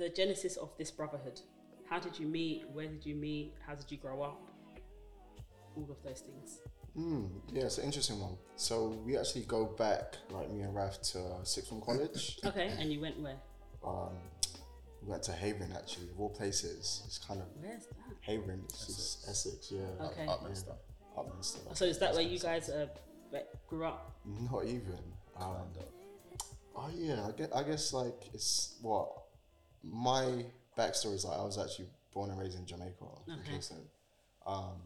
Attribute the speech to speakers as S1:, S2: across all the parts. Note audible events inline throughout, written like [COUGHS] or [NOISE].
S1: the genesis of this brotherhood. How did you meet? Where did you meet? How did you grow up? All of those things.
S2: Mm, yeah, it's an interesting one. So we actually go back, like me and Raf, to uh, sixth form college. [COUGHS]
S1: Okay, and you went where?
S2: um, we went to Havering actually, of all places. It's kind of
S1: Where's that?
S2: Havering, it's just Essex, yeah.
S1: Okay.
S3: Upminster.
S2: Upminster.
S1: So is that where you guys uh, like, grew up?
S2: Not even. Um,
S3: Kind of.
S2: oh yeah, I guess, I guess like it's what my backstory is like. I was actually born and raised in Jamaica, in
S1: Okay.
S2: Kingston. Um,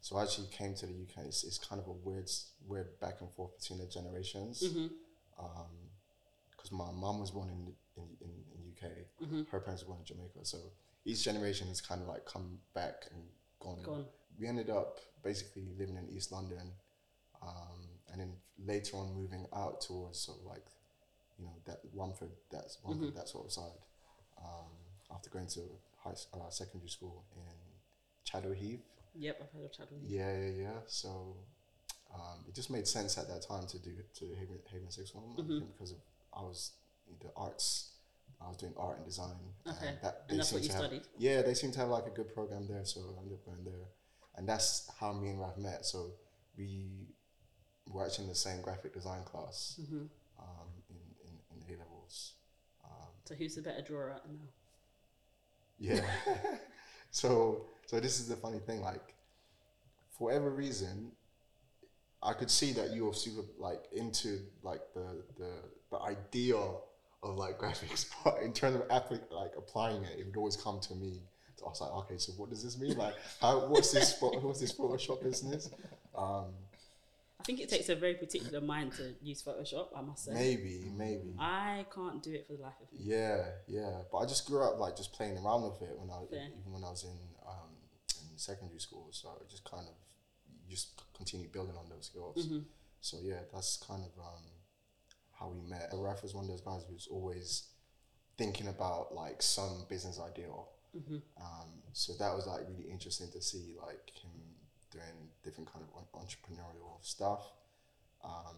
S2: so I actually came to the UK. It's, it's kind of a weird, weird back and forth between the generations.
S1: Mm-hmm.
S2: because my mom was born in in, in, in UK,
S1: Mm-hmm.
S2: her parents were born in Jamaica. So each generation has kind of like come back and gone.
S1: Gone.
S2: We ended up basically living in East London, um, and then later on moving out towards sort of like, you know, that Romford, that's Romford,
S1: Mm-hmm.
S2: that sort of side. Um, after going to high uh, secondary school in Chadwell Heath.
S1: Yep, I've heard of Chadwell.
S2: Yeah, yeah, yeah. So um, it just made sense at that time to do to Haven, Haven Six Form
S1: Mm-hmm.
S2: because of I was in the arts. I was doing art and design.
S1: Okay.
S2: And, that,
S1: And that's what you
S2: to have-
S1: studied?
S2: Yeah, they seem to have like a good program there, so I ended up going there, and that's how me and Raf met. So we were actually in the same graphic design class
S1: Mm-hmm.
S2: um, in, in, in A levels. Um,
S1: So who's the better drawer now?
S2: yeah. [LAUGHS] so so this is the funny thing, like for whatever reason, I could see that you were super like into like the the the idea of like [LAUGHS] graphics, but in terms of appli- like applying it, it would always come to me. I was like, okay, so what does this mean? Like, how what's this [LAUGHS] what's this Photoshop business? Um,
S1: I think it takes a very particular mind to use Photoshop. I must say.
S2: maybe, maybe.
S1: I can't do it for the life of me.
S2: Yeah, yeah. But I just grew up like just playing around with it when I
S1: Fair.
S2: even when I was in um, in secondary school. So I just kind of just continue building on those skills.
S1: Mm-hmm.
S2: So yeah, that's kind of um, how we met. Raf was one of those guys who's always thinking about like some business idea.
S1: Mm-hmm.
S2: Um, so that was like really interesting to see like him doing different kind of entrepreneurial stuff. Um,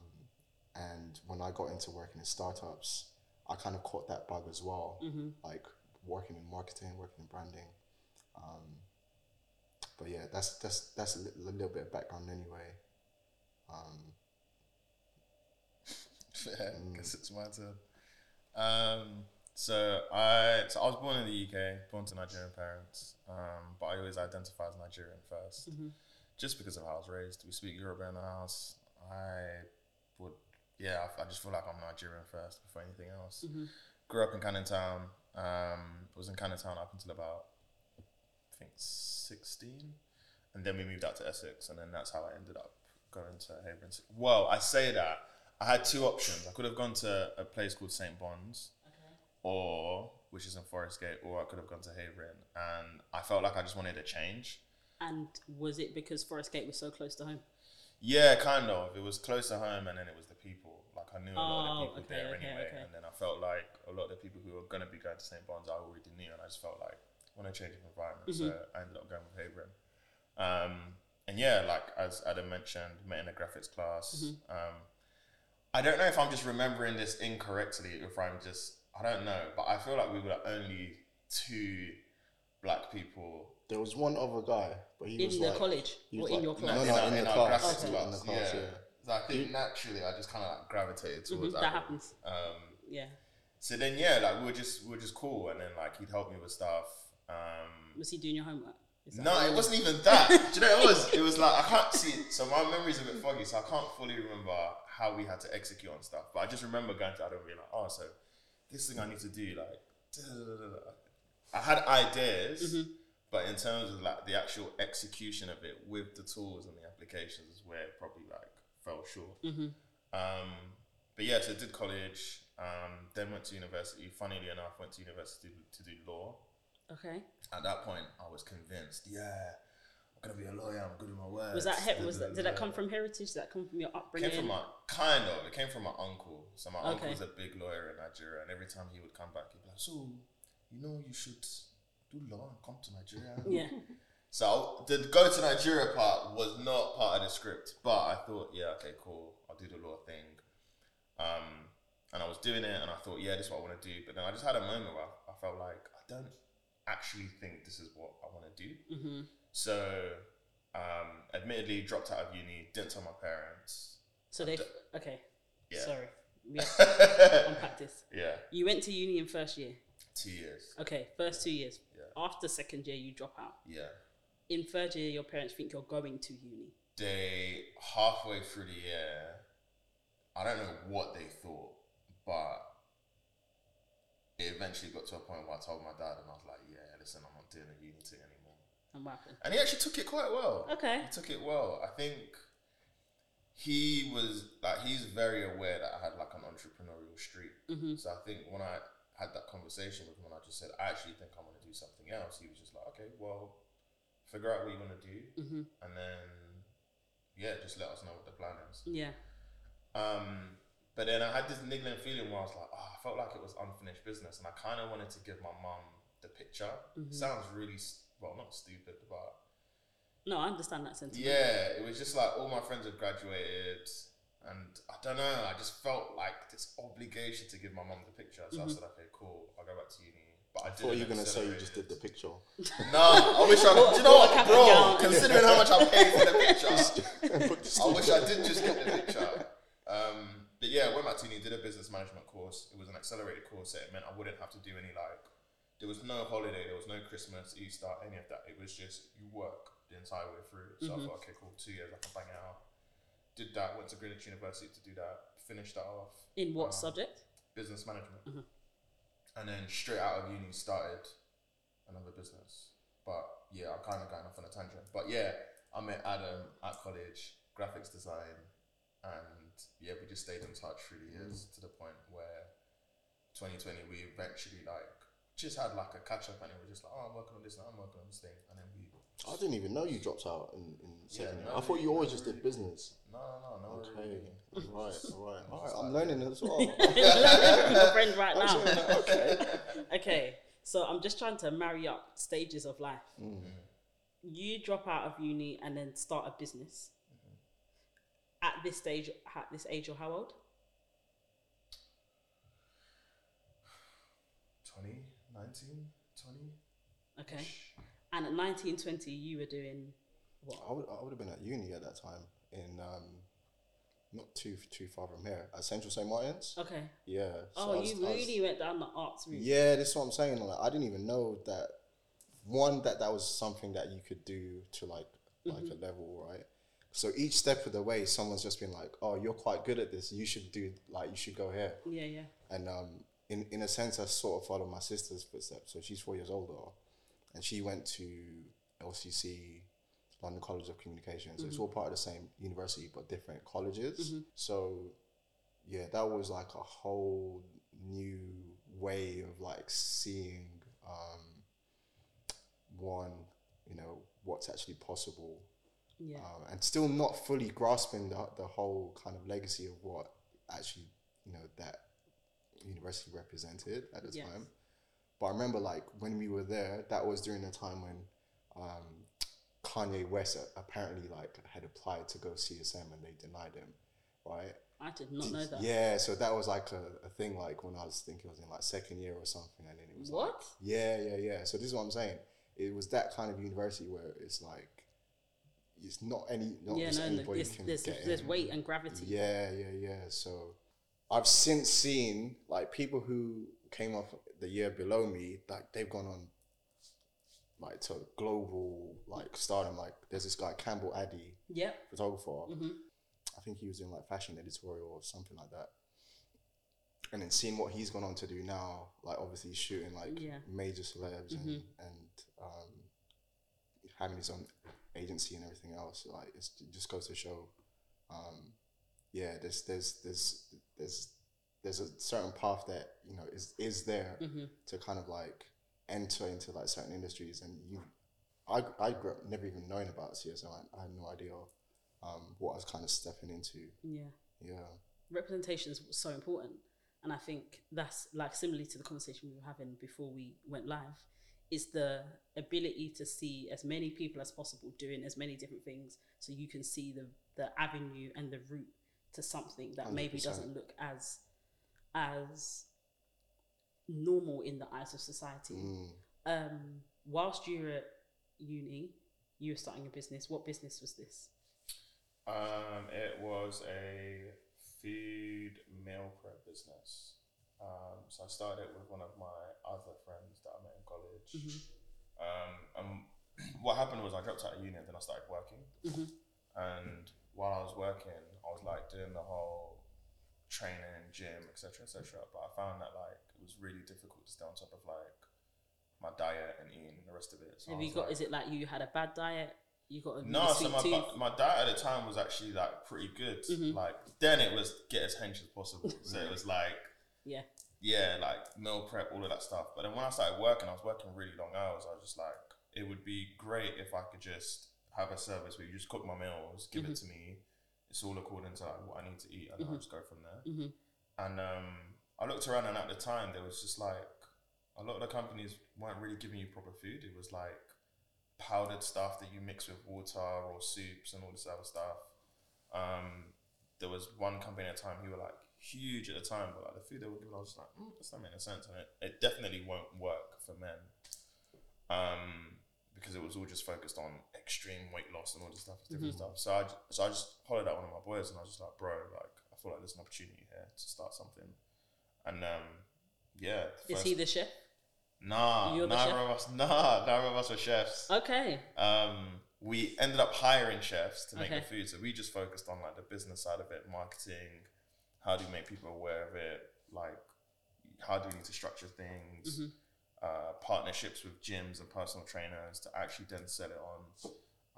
S2: and when I got into working in startups, I kind of caught that bug as well,
S1: Mm-hmm.
S2: like working in marketing, working in branding. Um, but yeah, that's that's that's a, li- little bit of background anyway. Um, [LAUGHS]
S3: Yeah, guess it's my turn. Um, so I so I was born in the UK, born to Nigerian parents, um, but I always identify as Nigerian 1st
S1: Mm-hmm.
S3: Just because of how I was raised. We speak Yoruba in the house. I would, yeah, I, I just feel like I'm Nigerian first before anything else.
S1: Mm-hmm.
S3: Grew up in Canning Town. Um, was in Canning Town up until about I think sixteen, and then we moved out to Essex, and then that's how I ended up going to Havering. Well, I say that I had two options. I could have gone to a place called St Bon's, or which is in Forest Gate, or I could have gone to Havering, and I felt like I just wanted a change.
S1: And was it because Forest Gate was so close to home?
S3: Yeah, kind of. It was close to home, and then it was the people. Like I knew a lot of
S1: Oh,
S3: the people
S1: okay,
S3: there
S1: okay,
S3: anyway,
S1: okay.
S3: and then I felt like a lot of the people who were gonna be going to St Bon's, I already knew, and I just felt like I want to change of environment. So
S1: Mm-hmm.
S3: I ended up going with Havering. Um, and yeah, like as Adam mentioned, met in a graphics class.
S1: Mm-hmm.
S3: Um, I don't know if I'm just remembering this incorrectly, if I'm just I don't know, but I feel like we were the only two black people
S2: there was one other guy, but he
S1: In
S2: was
S1: the
S2: like,
S1: college
S2: he
S1: or
S2: was
S1: in
S2: like-
S1: your class?
S2: no, no,
S3: our-
S2: in
S3: in
S2: the
S3: our
S2: class.
S3: graphics
S1: Okay.
S2: In the class,
S3: yeah.
S2: yeah.
S3: So I think naturally I just kind of like gravitated towards
S1: Mhm, that
S3: Adam.
S1: happens.
S3: Um,
S1: Yeah.
S3: so then yeah, like we were just we were just cool, and then like he'd help me with stuff. Um,
S1: Was he doing your homework? Is that
S3: no, it
S1: was?
S3: wasn't even that. [LAUGHS] Do you know what it was? It was like I can't see. So my memory's a bit foggy, so I can't fully remember how we had to execute on stuff. But I just remember going to Adam and being like, "Oh, so this thing I need to do, like." da-da-da-da-da." I had ideas, but in terms of like the actual execution of it with the tools and the applications is where it probably like fell short. Um, but yeah, so I did college, um, then went to university. Funnily enough, went to university to do law
S1: Okay.
S3: at that point, I was convinced. Yeah, I'm gonna be a lawyer. I'm good with my words.
S1: Was that he- was that, did that come from heritage? Did that come from your upbringing?
S3: Came from my kind of. It came from my uncle. So my uncle was a big lawyer in Nigeria, and every time he would come back, he'd be like, "So, you know, you should do law and come to Nigeria." [LAUGHS]
S1: yeah.
S3: So the go to Nigeria part was not part of the script, but I thought, yeah, okay, cool, I'll do the law thing. Um, and I was doing it, and I thought, yeah, this is what I want to do. But then I just had a moment where I, I felt like I don't actually think this is what I want to do.
S1: Mm-hmm.
S3: So, um, admittedly, dropped out of uni, didn't tell my parents.
S1: So they okay.
S3: Yeah.
S1: Sorry, we have to unpack this.
S3: Yeah,
S1: You went to uni in first year.
S3: Two years.
S1: Okay, first two years.
S3: Yeah.
S1: After second year, you drop out.
S3: Yeah.
S1: In third year, your parents think you're going to uni.
S3: They halfway through the year, I don't know what they thought, but it eventually got to a point where I told my dad, and I was like, "Yeah, listen, I'm not doing a uni thing anymore."
S1: And what happened?
S3: And he actually took it quite well.
S1: Okay.
S3: He took it well. I think he was like he's very aware that I had like an entrepreneurial streak.
S1: Mhm.
S3: So I think when I had that conversation with him, and I just said, I actually think I want to do something else. He was just like, okay, well, figure out what you want to do,
S1: Mm-hmm.
S3: and then yeah, just let us know what the plan is.
S1: Yeah.
S3: Um, but then I had this niggling feeling where I was like, oh, I felt like it was unfinished business, and I kind of wanted to give my mum the picture.
S1: Mhm.
S3: Sounds really well, not stupid, but
S1: No, I understand that sentiment.
S3: yeah, it was just like all my friends had graduated, and I don't know. I just felt like this obligation to give my mum the picture. So I said, okay, cool, I'll go back to uni. But I
S2: I thought you were
S3: didn't
S2: gonna say you just did the picture.
S3: No, I [LAUGHS] wish I. do you know
S1: What-
S3: what,
S1: what
S3: bro? Considering how much I paid for the picture, [LAUGHS] I wish I
S2: sticker.
S3: did just get the picture. Um, but yeah, went back to uni, did a business management course. It was an accelerated course, so it meant I wouldn't have to do any like. There was no holiday, there was no Christmas, Easter, any of that. It was just you work the entire way through. So I thought, okay, cool, two years I can bang it out. Did that, went to Greenwich University to do that, finished that off,
S1: In what
S3: Um,
S1: subject?
S3: business management.
S1: Mhm.
S3: And then straight out of uni started another business. But yeah, I'm kind of going off on a tangent. But yeah, I met Adam at college, graphics design, and yeah, we just stayed in touch through the years to the point where 2020 we eventually like just had like a catch up and it was just like, oh, I'm working on this and I'm working on this thing, and then we.
S2: I didn't even know you dropped out in, in second year.
S3: no,
S2: I thought you always
S3: no,
S2: just did business.
S3: No, no, no, no.
S2: Okay,
S3: really.
S2: right, all right, all right.
S3: Just
S2: I'm learning as well. [LAUGHS] [LAUGHS]
S1: your friend right now.
S2: okay. [LAUGHS]
S1: Okay, so I'm just trying to marry up stages of life. Mm. You drop out of uni and then start a business. Mm-hmm. At this stage, at this age, you're how old? [SIGHS]
S3: 20, 19, 20.
S1: Okay, and at 19, 20, you were doing what?
S2: I would, I would have been at uni at that time in um, not too too far from here at Central St Martin's.
S1: Okay.
S2: Yeah. so
S1: Oh,
S2: was-
S1: you
S2: I was-
S1: really went down the arts route.
S2: Yeah, this is what I'm saying. Like, I didn't even know that one that that was something that you could do to like like
S1: Mm-hmm.
S2: a level, right? So each step of the way, someone's just been like, "Oh, you're quite good at this. You should do like you should go here."
S1: Yeah, yeah.
S2: And um, in in a sense, I sort of followed my sister's footsteps. So she's four years older, and she went to LCC, London College of Communication. So it's all part of the same university, but different colleges. So yeah, that was like a whole new way of like seeing um, one, you know, what's actually possible
S1: Yeah.
S2: um, and still not fully grasping the, the whole kind of legacy of what actually you know that university represented at the
S1: Yes.
S2: time but i remember like when we were there that was during the time when um, kanye west apparently like had applied to go csm and they denied him right
S1: I did not know that.
S2: yeah so that was like a, a thing like when i was thinking i was in like second year or something and then it was like,
S1: What?
S2: yeah, yeah, yeah. So this is what I'm saying. It was that kind of university where it's like it's not any not
S1: yeah,
S2: just
S1: no.
S2: anybody
S1: There's,
S2: can
S1: there's,
S2: get
S1: there's
S2: in.
S1: weight and gravity.
S2: Yeah, yeah, yeah. So I've since seen like people who came off the year below me, like they've gone on like to global like stardom. Like there's this guy Campbell Addy,
S1: yeah,
S2: photographer.
S1: hmm
S2: I think he was doing like fashion editorial or something like that. And then seeing what he's gone on to do now, like obviously he's shooting like
S1: Yeah.
S2: major celebs and, and um, having his own agency and everything else. Like it's, it just goes to show, um, yeah, there's there's there's there's there's a certain path that you know is is there
S1: Mm-hmm.
S2: to kind of like enter into like certain industries and you I, I grew up never even knowing about CSO I, I had no idea um, what I was kind of stepping into
S1: Yeah.
S2: yeah
S1: representation is so important and i think that's like similarly to the conversation we were having before we went live is the ability to see as many people as possible doing as many different things so you can see the the avenue and the route to something that maybe
S2: 100%.
S1: doesn't look as as normal in the eyes of society
S2: Mm.
S1: um, whilst you were at uni, you were starting a business. What business was this?
S3: Um, it was a food meal prep business. Um, so I started it with one of my other friends that I met in college.
S1: Mhm.
S3: Um, and what happened was I dropped out of uni and then I started working.
S1: Mhm.
S3: And while I was working, I was like doing the whole training, gym, etc., etc. But I found that like it was really difficult to stay on top of like my diet and eating and the rest of it. So
S1: Have you got?
S3: like-
S1: is it like you had a bad diet? You got a
S3: no, so my,
S1: tooth?
S3: my diet at the time was actually like pretty good.
S1: Mhm.
S3: Like then it was get as hench as possible. [LAUGHS] so it was like
S1: yeah.
S3: yeah, like meal prep, all of that stuff. But then when I started working, I was working really long hours. I was just like, it would be great if I could just have a service where you just cook my meals, give it to me. It's all according to like, what I need to eat, and then I'll just go from there.
S1: Mhm.
S3: And um, I looked around, and at the time, there was just like a lot of the companies weren't really giving you proper food. It was like powdered stuff that you mix with water or soups and all this other stuff. Um, there was one company at the time who were like huge at the time, but like the food they were giving, I was like, mm, that's not making sense, and it, it definitely won't work for men. Um, because it was all just focused on extreme weight loss and all this stuff, different stuff. So I, so I just hollered at one of my boys, and I was just like, bro, like I feel like there's an opportunity here to start something. And um, yeah,
S1: Is he the chef?
S3: Nah,
S1: You're
S3: neither of us. Nah, neither of us were chefs.
S1: Okay.
S3: Um, we ended up hiring chefs to make
S1: Okay.
S3: the food, so we just focused on like the business side of it, marketing. How do you make people aware of it? Like, how do we need to structure things?
S1: Mm-hmm.
S3: Uh, partnerships with gyms and personal trainers to actually then sell it on.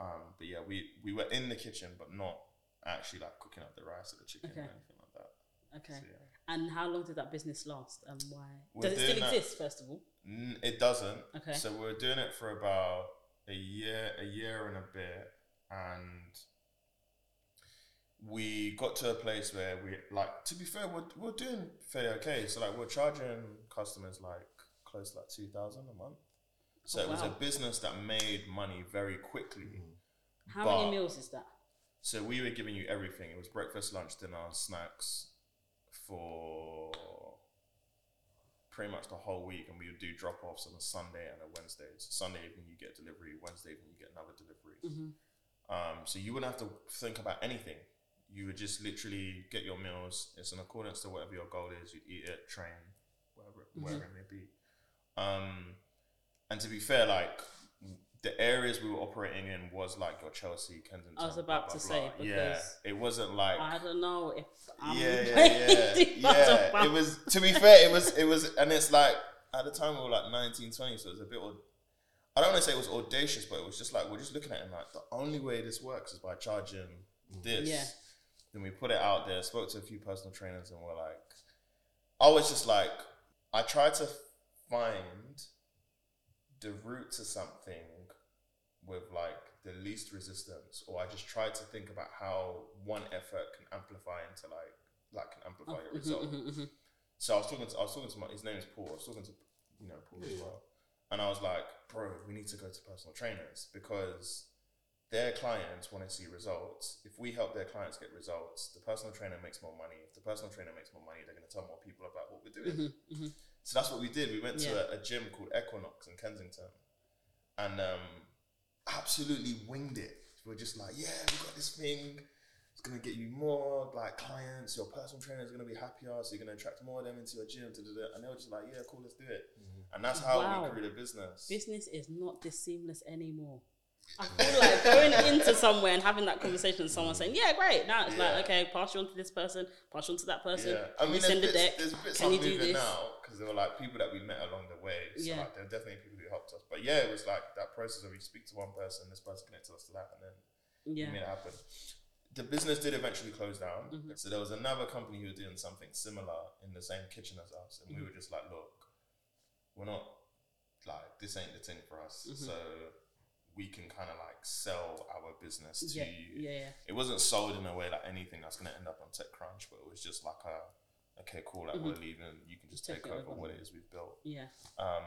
S3: Um, but yeah, we we were in the kitchen, but not actually like cooking up the rice or the chicken
S1: Okay.
S3: or anything like that.
S1: Okay.
S3: So, yeah.
S1: And how long did that business last, and why?
S3: We're
S1: Does it still
S3: doing that-
S1: exist? First of all.
S3: N- It doesn't.
S1: Okay.
S3: So we we're doing it for about a year, a year and a bit, and we got to a place where we like. To be fair, we're we're doing fairly okay. So like we're charging customers like close to like two thousand a month. So
S1: Oh,
S3: it was a business that made money very quickly.
S1: How
S3: but-
S1: many meals is that?
S3: So we were giving you everything. It was breakfast, lunch, dinner, snacks for pretty much the whole week, and we would do drop offs on a Sunday and a Wednesday. So Sunday evening you get delivery, Wednesday evening you get another delivery.
S1: Mm-hmm.
S3: Um, so you wouldn't have to think about anything. You would just literally get your meals. It's in accordance to whatever your goal is. You eat it, train, whatever, whatever it may be. Um, and to be fair, like the areas we were operating in was like your Chelsea, Kensington.
S1: I was about
S3: blah,
S1: to
S3: blah.
S1: say,
S3: yeah,
S1: because
S3: it wasn't like
S1: I don't know if I'm
S3: yeah, [LAUGHS] yeah, yeah, [LAUGHS] yeah. It was to be fair, it was it was, and it's like at the time we were like 19, 20, so it was a bit. I don't want to say it was audacious, but it was just like we're just looking at it like the only way this works is by charging this.
S1: Yeah.
S3: Then we put it out there. Spoke to a few personal trainers, and we're like, I was just like, I tried to find the root to something with like the least resistance, or I just try to think about how one effort can amplify into like like can amplify your mm-hmm, result.
S1: mhm.
S3: So I was talking to I was talking to my his name is Paul. I was talking to you know Paul as well, and I was like, bro, we need to go to personal trainers because their clients want to see results. If we help their clients get results, the personal trainer makes more money. If the personal trainer makes more money, they're going to tell more people about what we're doing. Mm-hmm, So that's what we did. We went to
S1: Yeah.
S3: a, a gym called Equinox in Kensington, and um, absolutely winged it. We are just like, yeah, we got this thing. It's gonna get you more like clients. Your personal trainer is gonna be happier, so you're gonna attract more of them into your gym. da, da, da. And they were just like, yeah, cool, let's do it. And that's how
S1: Wow.
S3: we grew the business.
S1: business is not this seamless anymore. I feel like going into somewhere and having that conversation with someone saying, "Yeah, great." Now it's
S3: Yeah.
S1: like, okay, pass you on to this person, pass you on to that person.
S3: Yeah, I mean,
S1: you
S3: there's
S1: send a deck.
S3: there's bits
S1: Can you do this?
S3: now because there were like people that we met along the way. So
S1: Yeah.
S3: like, there are definitely people who helped us. But yeah, it was like that process of we speak to one person, this person connects us to that, and then
S1: Yeah.
S3: we made it happen. The business did eventually close down.
S1: Mm-hmm.
S3: So there was another company who was doing something similar in the same kitchen as us, and we
S1: Mm-hmm.
S3: were just like, look, we're not like this ain't the thing for us.
S1: Mm-hmm.
S3: So we can kind of like sell our business to
S1: Yeah,
S3: you.
S1: yeah, yeah.
S3: It wasn't sold in a way like anything that's going to end up on TechCrunch, but it was just like a okay, cool, like we're leaving. You can just
S1: Mm-hmm. Take
S3: take, over
S1: over.
S3: what it is we've built.
S1: Yeah.
S3: Um,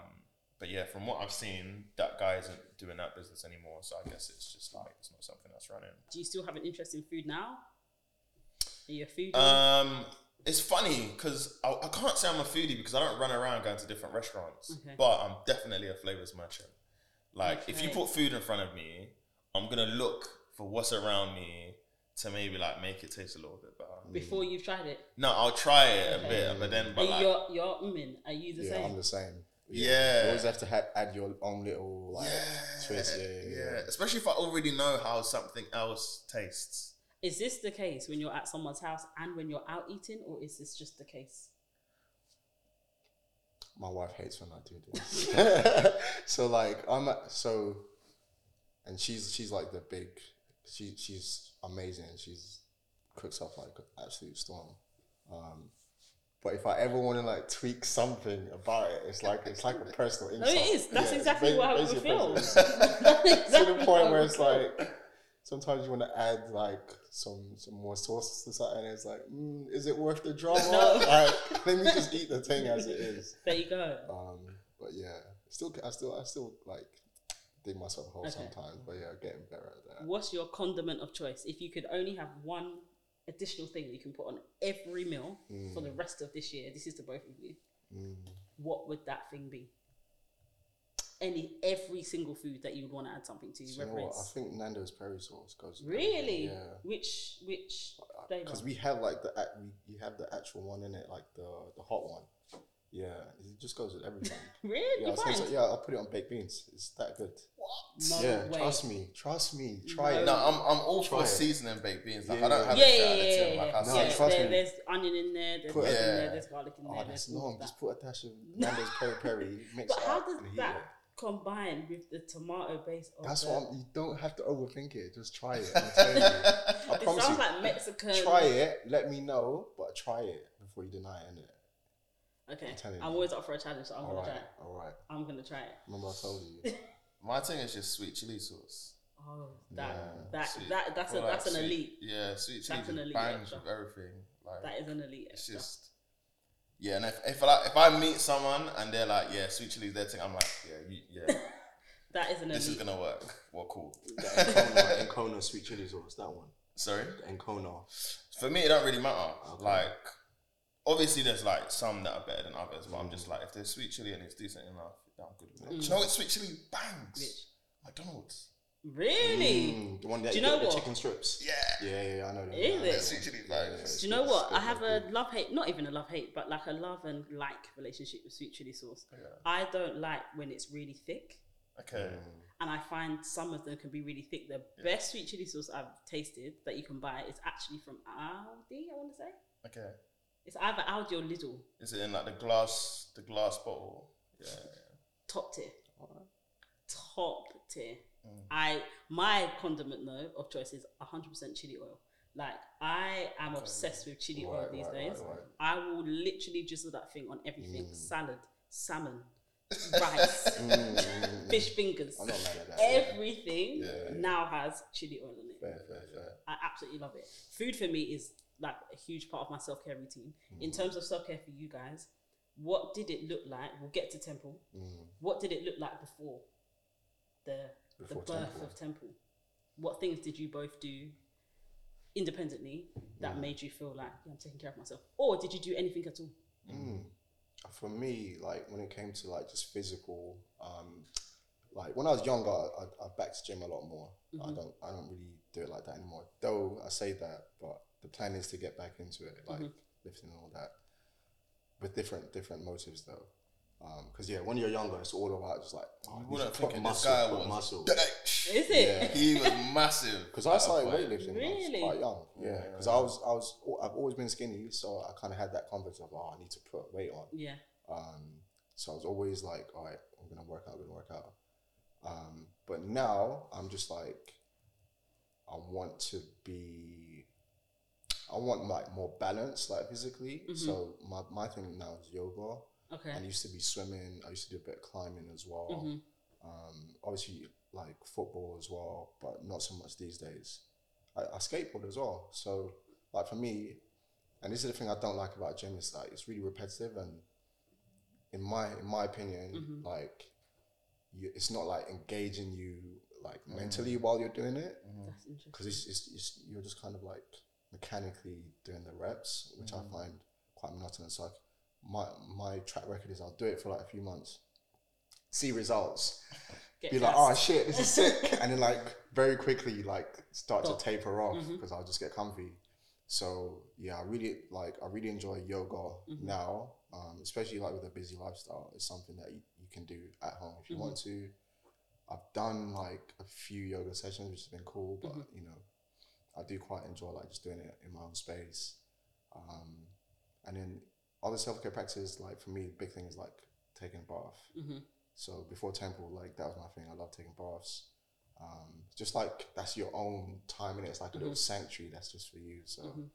S3: but yeah, from what I've seen, that guy isn't doing that business anymore. So I guess it's just like it's not something that's running.
S1: Do you still have an interest in food now? Are you a foodie?
S3: Um, it's funny because I, I can't say I'm a foodie because I don't run around going to different restaurants,
S1: Okay.
S3: but I'm definitely a flavors merchant. Like if you put food in front of me, I'm gonna look for what's around me to maybe like make it taste a little bit better.
S1: Before you've tried it,
S3: No, I'll try it a
S1: Okay.
S3: bit, but then
S1: Are
S3: but like
S1: you're you're umming. Are you the
S2: Yeah,
S1: same?
S2: I'm the same.
S3: Yeah.
S2: You always have to ha- add your own little like twist. Yeah, yeah,
S3: yeah, especially if I already know how something else tastes.
S1: Is this the case when you're at someone's house and when you're out eating, or is this just the case?
S2: My wife hates when I do this. [LAUGHS] so like I'm so, and she's she's like the big, she she's amazing. She's cooks up like an absolute storm. Um, but if I ever want to like tweak something about it, it's like it's like a personal insult. [LAUGHS]
S1: No, it is. That's
S2: Yeah,
S1: exactly what I would feel. [LAUGHS]
S2: to the point where it's like sometimes you want to add like some some more sauce to something. And it's like, mm, is it worth the drama?
S1: No. [LAUGHS]
S2: Like, let me just eat the thing as it is. [LAUGHS]
S1: There you go.
S2: Um, but yeah, still, I still, I still like dig myself a hole
S1: Okay.
S2: sometimes. But yeah, getting better at that.
S1: What's your condiment of choice? If you could only have one additional thing that you can put on every meal for
S2: Mm.
S1: the rest of this year, this is to both of you. What would that thing be? Any every single food that you would want to add something to,
S2: Do you
S1: whether
S2: know what? I think Nando's peri sauce goes.
S1: really
S2: Yeah.
S1: which which?
S2: Because we have like the we you have the actual one in it, like the the hot one. Yeah, it just goes with everything. [LAUGHS]
S1: really
S2: yeah, I was
S1: fine.
S2: gonna say- yeah, I'll put it on baked beans. It's that good. What?
S1: No
S2: yeah,
S1: way.
S2: trust me, trust me, try
S1: No.
S2: it.
S3: No, I'm I'm all
S2: Try
S3: for
S2: it.
S3: seasoning baked beans. Like
S2: Yeah,
S3: I don't have
S1: yeah,
S3: a
S1: yeah,
S3: shit
S1: yeah,
S3: at
S1: yeah,
S3: Like I
S2: No,
S1: yeah.
S3: see.
S2: trust
S1: there-
S2: me.
S1: There's onion in there, there's
S2: Put-
S1: bread in there, there's garlic in there.
S2: Oh,
S1: there's
S2: that's
S1: all
S2: long. Just put a dash of Nando's peri peri, mix
S1: But
S2: it
S1: how does
S2: and
S1: that
S2: it.
S1: combine with the tomato base of
S2: That's
S1: the,
S2: what I'm, you don't have to overthink it. Just try it. I'm you. [LAUGHS] I
S1: It
S2: promise
S1: sounds
S2: you.
S1: like Mexican.
S2: try it. Let me know, but try it before you deny it. Innit?
S1: Okay,
S2: I'm telling
S1: I'm
S2: you.
S1: always up for a challenge, so I'm
S2: All
S1: gonna
S2: right,
S1: try it.
S2: all right.
S1: I'm gonna try it.
S2: Remember I told you. [LAUGHS]
S3: My thing is just sweet chili sauce.
S1: Oh, that
S2: Yeah,
S1: that
S3: Sweet.
S1: that that's
S3: I
S1: a
S3: feel
S1: that's
S3: like
S1: an
S3: sweet-
S1: elite.
S3: Yeah, sweet chili
S1: That's an elite
S3: bangs
S1: extra.
S3: with everything. Like
S1: That is an elite.
S3: it's
S1: extra.
S3: just yeah. And if if I like, if I meet someone and they're like, yeah, sweet chili's their thing, I'm like, yeah, you, yeah, [LAUGHS]
S1: that is an
S3: this is gonna work. Well, cool.
S2: The Encona, [LAUGHS] Encona sweet chili sauce. That one.
S3: Sorry.
S2: The Encona.
S3: For me, it don't really matter.
S2: Okay.
S3: Like, obviously, there's like some that are better than others, but I'm just mm. like, if there's sweet chili and it's decent enough, yeah, I'm good with it. Mm. Do you know what sweet chili bangs?
S1: Which?
S3: McDonald's.
S1: Really?
S2: Mm, the one that
S1: Do you
S2: you
S1: know
S2: got the chicken strips.
S3: Yeah.
S2: Yeah, yeah, yeah, I know that.
S1: Is
S2: I know
S1: it?
S2: that.
S3: Sweet chili
S2: Yeah, yeah.
S1: Do you know what? I have a love hate, not even a love hate, but like a love and like relationship with sweet chili sauce.
S3: Yeah.
S1: I don't like when it's really thick,
S3: Okay.
S1: and I find some of them can be really thick. The best sweet chili sauce I've tasted that you can buy is actually from Aldi. I want to say
S3: Okay.
S1: it's either Aldi or Lidl.
S3: Is it in like the glass, the glass bottle? Yeah.
S1: top tier. Top tier. I my condiment though of choice is hundred percent chili oil. Like I am obsessed with chili oil these
S2: right,
S1: days.
S2: right, right.
S1: I will literally drizzle that thing on everything: salad, salmon, rice, [LAUGHS] fish fingers.
S2: I'm not mad at that.
S1: Everything
S2: Yeah.
S1: now has chili oil in it.
S2: Fair, fair, fair.
S1: I absolutely love it. Food for me is like a huge part of my self care routine.
S2: Mm.
S1: In terms of self care for you guys, what did it look like? We'll get to Temple.
S2: Mm.
S1: What did it look like before the the birth
S2: Temple.
S1: of Temple? What things did you both do independently that
S2: Mm.
S1: made you feel like yeah, I'm taking care of myself, or did you do anything at all?
S2: Mm. For me, like when it came to like just physical, um, like when I was younger, I, I backed the gym a lot more. I don't, I don't really do it like that anymore. Though I say that, but the plan is to get back into it, like lifting and all that, with different different motives though. Because yeah, when you're younger, it's all about just like oh,
S3: You
S2: you
S3: wouldn't
S2: should put
S3: think this
S2: muscle,
S3: guy
S2: put
S3: was.
S2: muscle.
S1: Is it?
S3: He was massive. [LAUGHS]
S2: Because I started weightlifting when I
S1: Really?
S2: quite young. Yeah, because I was, I was, I've always been skinny, so I kind of had that confidence of, oh, I need to put weight on.
S1: Yeah.
S2: Um, so I was always like, all right, I'm gonna work out, I'm gonna work out. Um, but now I'm just like, I want to be, I want like more balance, like physically. So my my thing now is yoga.
S1: Okay.
S2: I used to be swimming. I used to do a bit of climbing as well. Mm-hmm. Um, obviously, like football as well, but not so much these days. I, I skateboard as well. So, like for me, and this is the thing I don't like about gym is like it's really repetitive, and in my in my opinion, mm-hmm. like you, it's not like engaging you like mm. mentally while you're doing it mm-hmm.
S1: That's interesting.
S2: because it's, it's, it's you're just kind of like mechanically doing the reps, which I find quite monotonous. Like my my track record is I'll do it for like a few months, see results,
S1: Get
S2: be like, oh shit, this is sick, [LAUGHS] and then like very quickly like start
S1: Stop.
S2: to taper off because I'll just get comfy. So yeah, I really like I really enjoy yoga
S1: Mhm.
S2: now, um, especially like with a busy lifestyle. It's something that you, you can do at home if you
S1: Mhm.
S2: want to. I've done like a few yoga sessions, which has been cool, but
S1: Mhm.
S2: you know, I do quite enjoy like just doing it in my own space. Um, and then other self care practices, like for me, the big thing is like taking a bath.
S1: Mhm.
S2: So before temple, like that was my thing. I love taking baths. Um, just like that's your own time and it's like a little sanctuary that's just for you. So
S1: Mhm.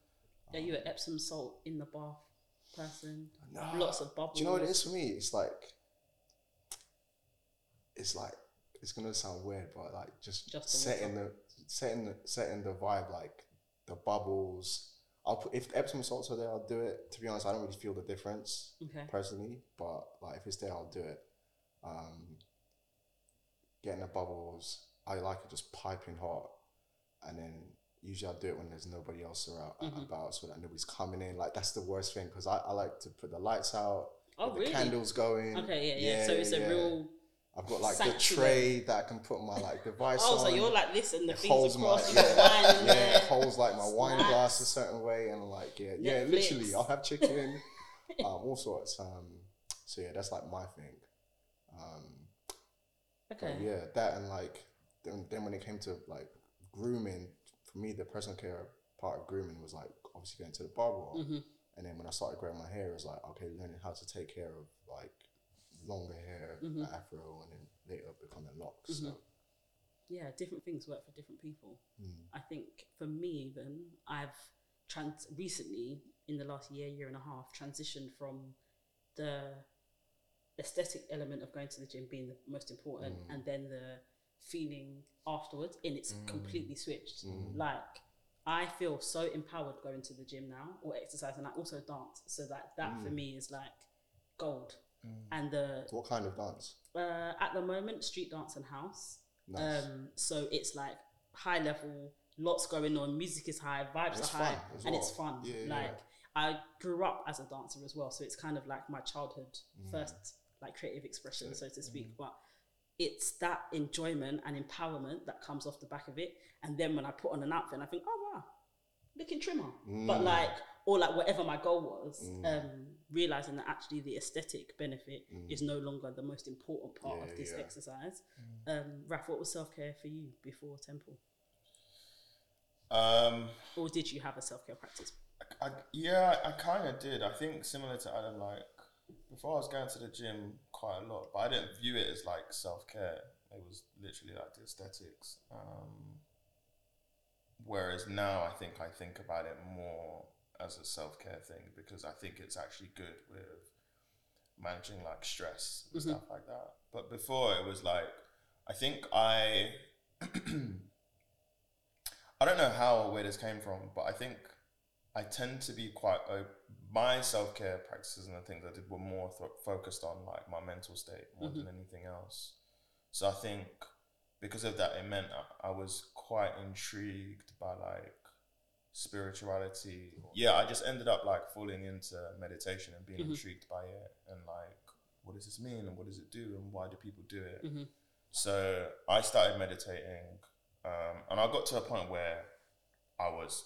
S1: Are you an Epsom salt in the bath person?
S2: No.
S1: Lots of bubbles.
S2: Do you know what it is for me? It's like it's like it's gonna sound weird, but like just,
S1: Just the
S2: setting the setting the setting the vibe, like the bubbles. I'll put if Epsom salts are there, I'll do it. To be honest, I don't really feel the difference
S1: Okay.
S2: personally, but like if it's there, I'll do it. Um, getting the bubbles, I like it just piping hot, and then usually I'll do it when there's nobody else around
S1: Mm-hmm.
S2: about, so that nobody's coming in. Like that's the worst thing because I, I like to put the lights out,
S1: Oh, really?
S2: the candles going.
S1: Okay, yeah, yeah. so it's a
S2: yeah.
S1: real.
S2: I've got like the tray that I can put my like device
S1: Oh,
S2: on.
S1: so you're like this and the
S2: It
S1: things
S2: holds my
S1: across. [LAUGHS]
S2: yeah,
S1: wine
S2: yeah, it holds like my wine glass a certain way, and like yeah, yeah, literally, I'll have chicken, [LAUGHS] um, all sorts. Um, so yeah, that's like my thing. Um,
S1: Okay.
S2: yeah, that and like then, then when it came to like grooming, for me, the personal care part of grooming was like obviously going to the barber,
S1: Mhm.
S2: and then when I started growing my hair, it was like okay, learning how to take care of like longer hair,
S1: Mhm.
S2: afro, and then later becoming locks. Mm-hmm. So,
S1: Yeah, different things work for different people.
S2: mm,
S1: I think for me, even I've trans recently in the last year, year and a half, transitioned from the aesthetic element of going to the gym being the most important, mm. and then the feeling afterwards, and it's mm. completely switched. Mm. Like I feel so empowered going to the gym now or exercise, and I also dance. So that that for me is like gold. And the
S2: what kind of dance?
S1: uh, at the moment, street dance and house.
S2: Nice.
S1: Um, so it's like high level, lots going on. Music is high, vibes are high,
S2: as
S1: and it's fun.
S2: Yeah, yeah,
S1: like I grew up as a dancer as well, so it's kind of like my childhood
S2: Mm.
S1: first like creative expression, so to speak. But it's that enjoyment and empowerment that comes off the back of it. And then when I put on an outfit, I think, oh wow, looking trimmer. But
S2: Mm.
S1: like, or like whatever my goal was, um, realizing that actually the aesthetic benefit is no longer the most important part
S2: Mm. Yeah,
S1: of this
S2: yeah.
S1: exercise. Um, Raf, what was self care for you before Temple?
S3: Um,
S1: Or did you have a self care practice?
S3: I, yeah, I kind of did. I think similar to Adam, like before I was going to the gym quite a lot, but I didn't view it as like self care. It was literally like the aesthetics. Um, whereas now I think I think about it more as a self care thing because I think it's actually good with managing like stress and mm-hmm. stuff like that. But before it was like, I think I. [CLEARS THROAT] I don't know how or where this came from, but I think I tend to be quite op- my self care practices and the things I did were more th- focused on like my mental state more than mm-hmm. anything else. So I think because of that, it meant I, I was quite intrigued by like spirituality. Yeah, I just ended up like falling into meditation and being mm-hmm. intrigued by it and like what does this mean and what does it do and why do people do it? Mm-hmm. So I started meditating, um, and I got to a point where I was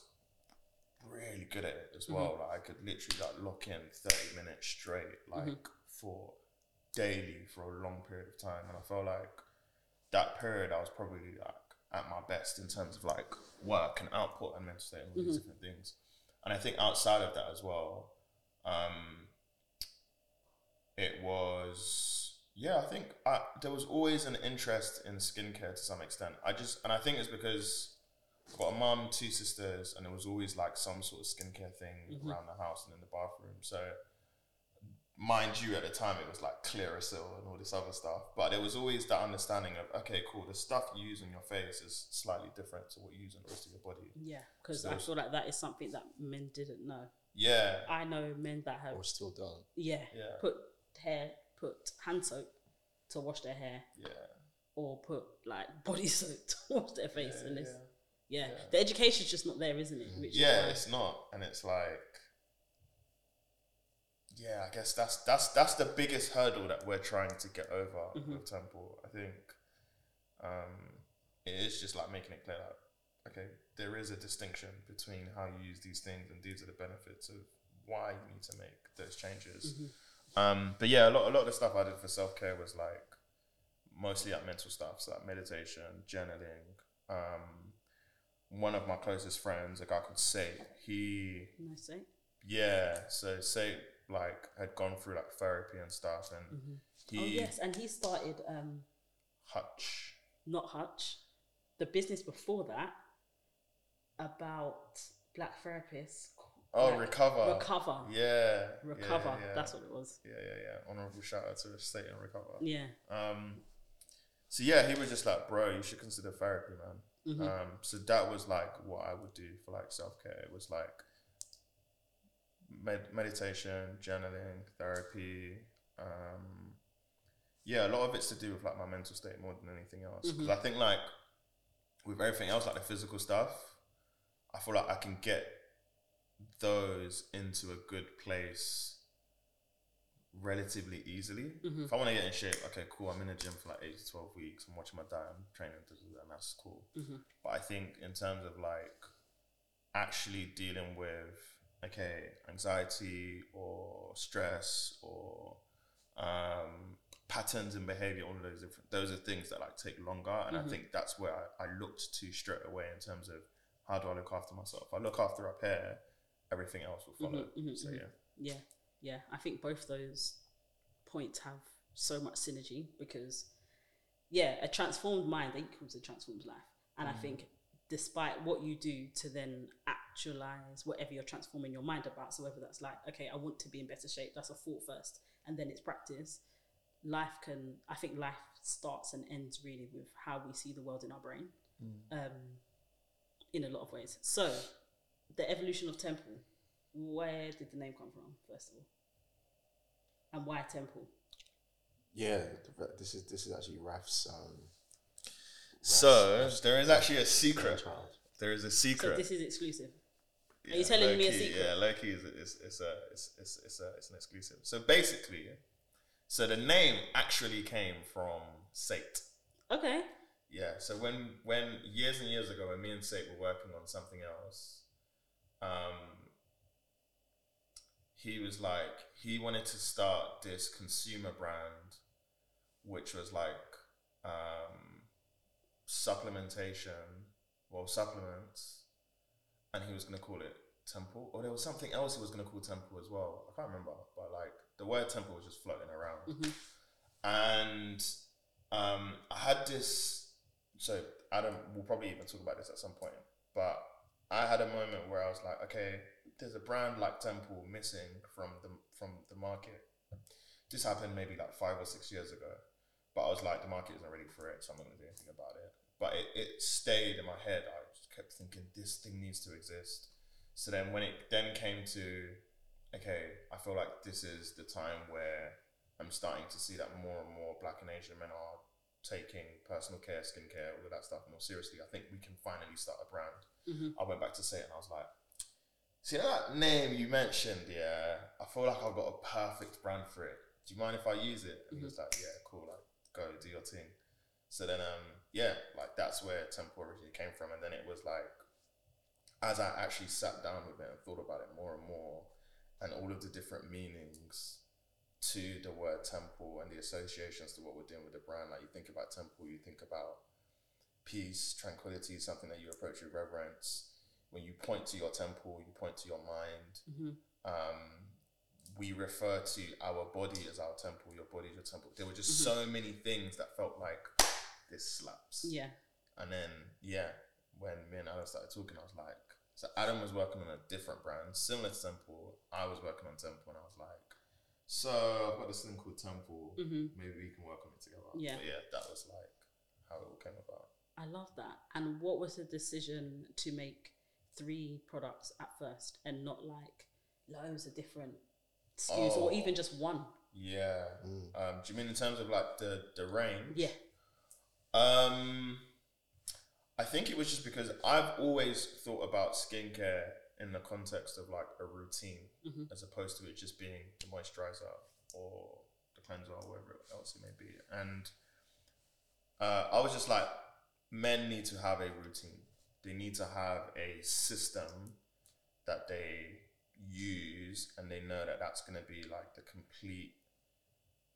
S3: really good at it as mm-hmm. well. Like I could literally like lock in thirty minutes straight, like for daily for a long period of time, and I felt like that period I was probably like at my best in terms of like work and output and mental state and all these mm-hmm. different things. And I think outside of that as well, um, it was yeah. I think I, there was always an interest in skincare to some extent. I just and I think it's because I've got a mum, two sisters, and there was always like some sort of skincare thing mm-hmm. around the house and in the bathroom. So mind you, at the time it was like Clearasil and all this other stuff, but there was always that understanding of okay, cool. The stuff you use on your face is slightly different to what you use on the rest of your body.
S1: Yeah, because
S3: So
S1: I feel like that is something that men didn't know.
S3: Yeah,
S1: I know men that have
S2: or still done.
S1: yeah,
S3: Yeah.
S1: put hair put hand soap to wash their hair
S3: yeah,
S1: or put like body [LAUGHS] soap to wash their face
S3: yeah,
S1: and it's
S3: yeah.
S1: yeah. the education's just not there isn't it Which is
S3: yeah.
S1: why-
S3: It's not, and it's like yeah, I guess that's that's that's the biggest hurdle that we're trying to get over with Temple. I think um, it is just like making it clear that okay, there is a distinction between how you use these things, and these are the benefits of why you need to make those changes. Um, but yeah, a lot a lot of the stuff I did for self care was like mostly like mental stuff, so like meditation, journaling. Um, one of my closest friends, a guy called Say, he
S1: Nice, eh?
S3: yeah, so Say like had gone through like therapy and stuff, and he
S1: Oh yes, and he started um,
S3: Hutch.
S1: not Hutch, the business before that about black therapists.
S3: Oh,
S1: like,
S3: recover.
S1: Recover.
S3: Yeah.
S1: Recover.
S3: Yeah, yeah.
S1: That's what it was.
S3: Yeah, yeah, yeah. Honorable shout out to the State and Recover.
S1: Yeah.
S3: Um, so yeah, he was just like, bro, you should consider therapy, man.
S1: Mm-hmm.
S3: Um, so that was like what I would do for like self care. It was like med- meditation, journaling, therapy. Um, yeah, a lot of it's to do with like my mental state more than anything else. Mm-hmm. 'Cause I think like with everything else, like the physical stuff, I feel like I can get those into a good place relatively easily. Mm-hmm. If I want to get in shape, okay, cool. I'm in the gym for like eight to twelve weeks. I'm watching my diet, I'm training, and that's cool. Mm-hmm. But I think in terms of like actually dealing with okay anxiety or stress or um, patterns in behavior, all of those different those are things that like take longer, and I mm-hmm. think that's where I, I looked to straight away in terms of how do I look after myself. If I look after up here, everything else will follow. Mm-hmm, mm-hmm, so yeah.
S1: Yeah, yeah. I think both those points have so much synergy because, yeah, a transformed mind equals a transformed life. And I mm. think despite what you do to then actualize whatever you're transforming your mind about, so whether that's like, okay, I want to be in better shape, that's a thought first, and then it's practice. Life can, I think life starts and ends really with how we see the world in our brain. Um, in a lot of ways. So, the evolution of temple. Where did the name come from, first of all, and why temple?
S2: Yeah, this is this is actually Raf's. Um,
S3: So there is actually a secret.
S2: child.
S3: There is a
S1: So
S3: secret.
S1: this is exclusive.
S3: Yeah,
S1: you telling me a secret?
S3: Yeah, Loki is it's, it's a it's, it's, it's a it's an exclusive. So basically, so the name actually came from Sate.
S1: Okay.
S3: Yeah. So when when years and years ago, when me and Sate were working on something else, um, he was like he wanted to start this consumer brand, which was like um, supplementation, well supplements, and he was gonna call it Temple, or there was something else he was gonna call Temple as well. I can't remember, but like the word Temple was just floating around, and um, I had this. So Adam, we'll probably even talk about this at some point, but I had a moment where I was like, okay, there's a brand like Temple missing from the from the market. This happened maybe like five or six years ago, but I was like, the market isn't ready for it, so I'm not gonna do anything about it. But it, it stayed in my head. I just kept thinking this thing needs to exist. So then when it then came to, okay, I feel like this is the time where I'm starting to see that more and more Black and Asian men are taking personal care, skincare, all of that stuff more seriously. I think we can finally start a brand. I went back to say it and I was like, see that name you mentioned, yeah, I feel like I've got a perfect brand for it. Do you mind if I use it? And he was like, yeah, cool, like go do your thing. So then, um, yeah, like that's where Temple originally came from, and then it was like, as I actually sat down with it and thought about it more and more, and all of the different meanings to the word temple and the associations to what we're doing with the brand. Like you think about temple, you think about peace, tranquility, something that you approach with reverence. When you point to your temple, you point to your mind. Um, we refer to our body as our temple, your body is your temple. There were just so many things that felt like this slaps.
S1: Yeah.
S3: And then, yeah, when me and Adam started talking, I was like, so Adam was working on a different brand, similar to Temple. I was working on Temple, and I was like, so I've got this thing called Temple. Maybe we can work on it together.
S1: Yeah.
S3: But yeah, that was like how it all came about.
S1: I love that. And what was the decision to make three products at first and not like loads of different SKUs or
S3: Oh.
S1: even just one?
S3: Yeah. Um, do you mean in terms of like the the range?
S1: Yeah.
S3: Um, I think it was just because I've always thought about skincare in the context of like a routine,
S1: Mhm.
S3: as opposed to it just being the moisturizer or the cleanser or whatever else it may be. And uh, I was just like, men need to have a routine. They need to have a system that they use, and they know that that's going to be like the complete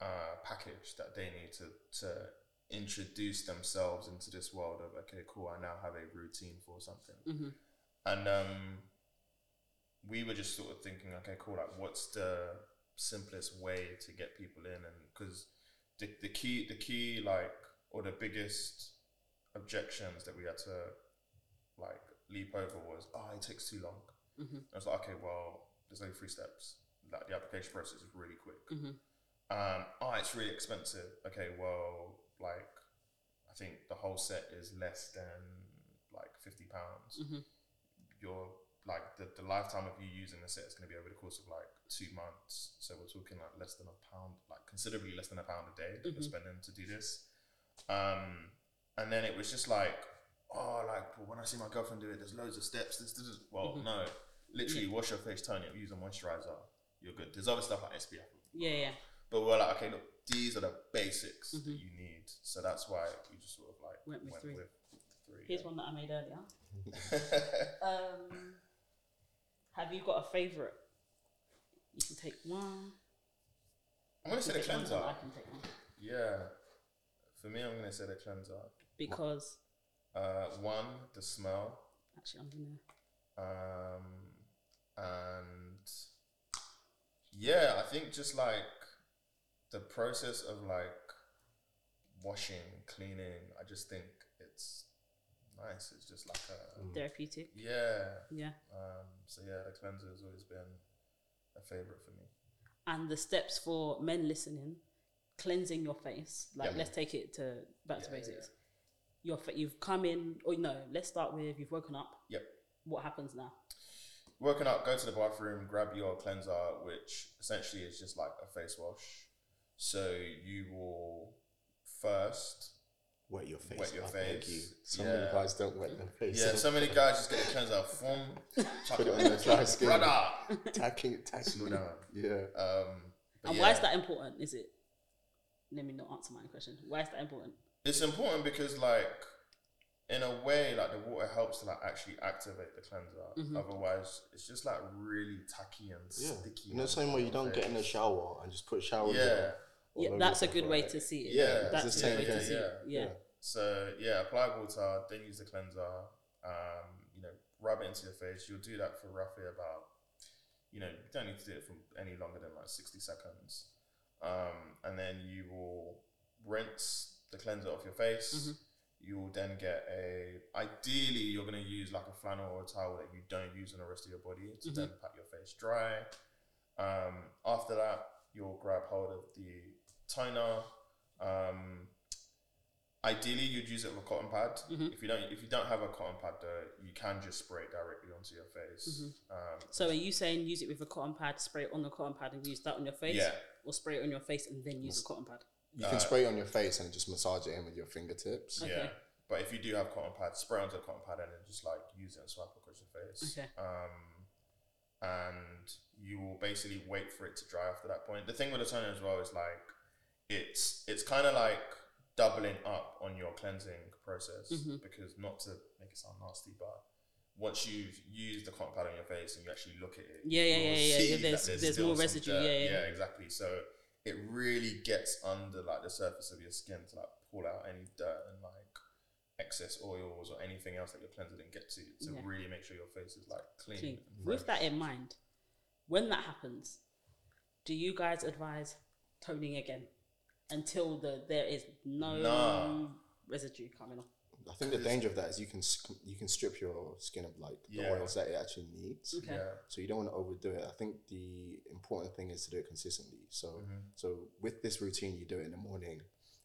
S3: uh, package that they need to to introduce themselves into this world of okay, cool. I now have a routine for something,
S1: hmm
S3: and um, we were just sort of thinking, okay, cool. Like, what's the simplest way to get people in? And because the the key the key like or the biggest objections that we had to like leap over was, oh, it takes too long.
S1: Mhm.
S3: I was like, okay, well, there's only three steps. Like the application process is really quick.
S1: Mhm.
S3: Um, oh, it's really expensive. Okay, well, like I think the whole set is less than like fifty pounds.
S1: Mhm.
S3: Your like the, the lifetime of you using the set is going to be over the course of like two months. So we're talking like less than a pound, like considerably less than a pound a day that
S1: Mhm.
S3: you're spending to do this. Um, and then it was just like, oh, like when I see my girlfriend do it, there's loads of steps. This, this, this. Well,
S1: Mhm.
S3: no, literally wash your face, tone it, use a moisturizer. You're good. There's other stuff like SPF.
S1: Yeah, yeah.
S3: But we're like, okay, look, these are the basics that
S1: Mhm.
S3: you need. So that's why we just sort of like
S1: Went with three.
S3: with three.
S1: Here's one that I made earlier. [LAUGHS] Um, have you got a favorite? You can take one.
S3: I'm gonna say the cleanser.
S1: I can take one
S3: Yeah. For me, I'm gonna say the cleanser.
S1: because
S3: Uh, one, the smell,
S1: actually I'm gonna.
S3: um, and yeah, I think just like the process of like washing, cleaning. I just think it's nice. It's just like a
S1: Therapeutic.
S3: yeah.
S1: Yeah.
S3: Um, so yeah, the cleanser has always been a favorite for me.
S1: And the steps for men listening, cleansing your face. Like
S2: Yeah.
S1: let's take it to back to
S3: Yeah,
S1: basics. Your fa- you've come in, or no, let's start with you've woken up.
S3: Yep.
S1: What happens now?
S3: Woken up, go to the bathroom, grab your cleanser, which essentially is just like a face wash. So you will first
S2: Wet your face.
S3: Wet your
S2: I
S3: face.
S2: you. So
S3: Yeah.
S2: many guys don't wet their face.
S3: Yeah, so many guys just get the cleanser from [LAUGHS]
S2: Put it on their dry skin.
S3: Brother.
S2: Tacking, tacking.
S3: Down.
S2: Yeah.
S3: Um,
S1: and
S3: yeah,
S1: why is that important? Is it? Let me not answer my question. Why is that important?
S3: It's important because, like, in a way, like the water helps to like actually activate the cleanser.
S1: Mm-hmm.
S3: Otherwise, it's just like really tacky and
S2: Yeah.
S3: sticky.
S2: In the same way you don't get in the shower and just put shower
S3: Yeah.
S2: gel
S1: Yeah, that's a good way
S2: right?
S1: to see it.
S3: Yeah,
S1: that's a
S2: the
S1: good way to see it.
S3: Yeah.
S1: Yeah.
S3: So yeah, apply water, then use the cleanser. Um, you know, rub it into your face. You'll do that for roughly about, you know, you don't need to do it for any longer than like sixty seconds. Um, and then you will rinse the cleanser off your face.
S1: Mm-hmm.
S3: You will then get a. Ideally, you're gonna use like a flannel or a towel that you don't use on the rest of your body to
S1: Mm-hmm.
S3: then pat your face dry. Um, after that, you'll grab hold of the toner. Um, ideally, you'd use it with a cotton pad.
S1: Mm-hmm.
S3: If you don't, if you don't have a cotton pad, though, you can just spray it directly onto your face.
S1: Mm-hmm.
S3: Um,
S1: So are you saying use it with a cotton pad, spray it on the cotton pad, and use that on your face?
S3: Yeah.
S1: Or spray it on your face and then use the cotton pad?
S2: You can spray it on your face and just massage it in with your fingertips.
S1: Okay.
S3: Yeah. But if you do have cotton pads, spray onto the cotton pad and then just like use it and swipe across your face.
S1: Okay.
S3: Um, and you will basically wait for it to dry after that point. The thing with the toner as well is like it's it's kind of like doubling up on your cleansing process
S1: Mm-hmm.
S3: because not to make it sound nasty, but once you've used the cotton pad on your face and you actually look at it,
S1: Yeah, yeah,
S3: you'll
S1: yeah, yeah,
S3: see
S1: yeah,
S3: that
S1: there's- there's
S3: still
S1: more
S3: some
S1: residue,
S3: dirt.
S1: yeah, yeah.
S3: yeah, exactly. So it really gets under like the surface of your skin to like pull out any dirt and like excess oils or anything else that your cleanser didn't get to to
S1: Yeah.
S3: really make sure your face is like clean.
S1: Clean. With that in mind, when that happens, do you guys advise toning again until the there is no
S3: Nah.
S1: residue coming off?
S2: I think the danger of that is you can you can strip your skin of like the
S3: Yeah.
S2: oils that it actually needs.
S1: Okay.
S3: Yeah.
S2: So you don't want to overdo it. I think the important thing is to do it consistently. So
S3: Mm-hmm.
S2: so with this routine, you do it in the morning,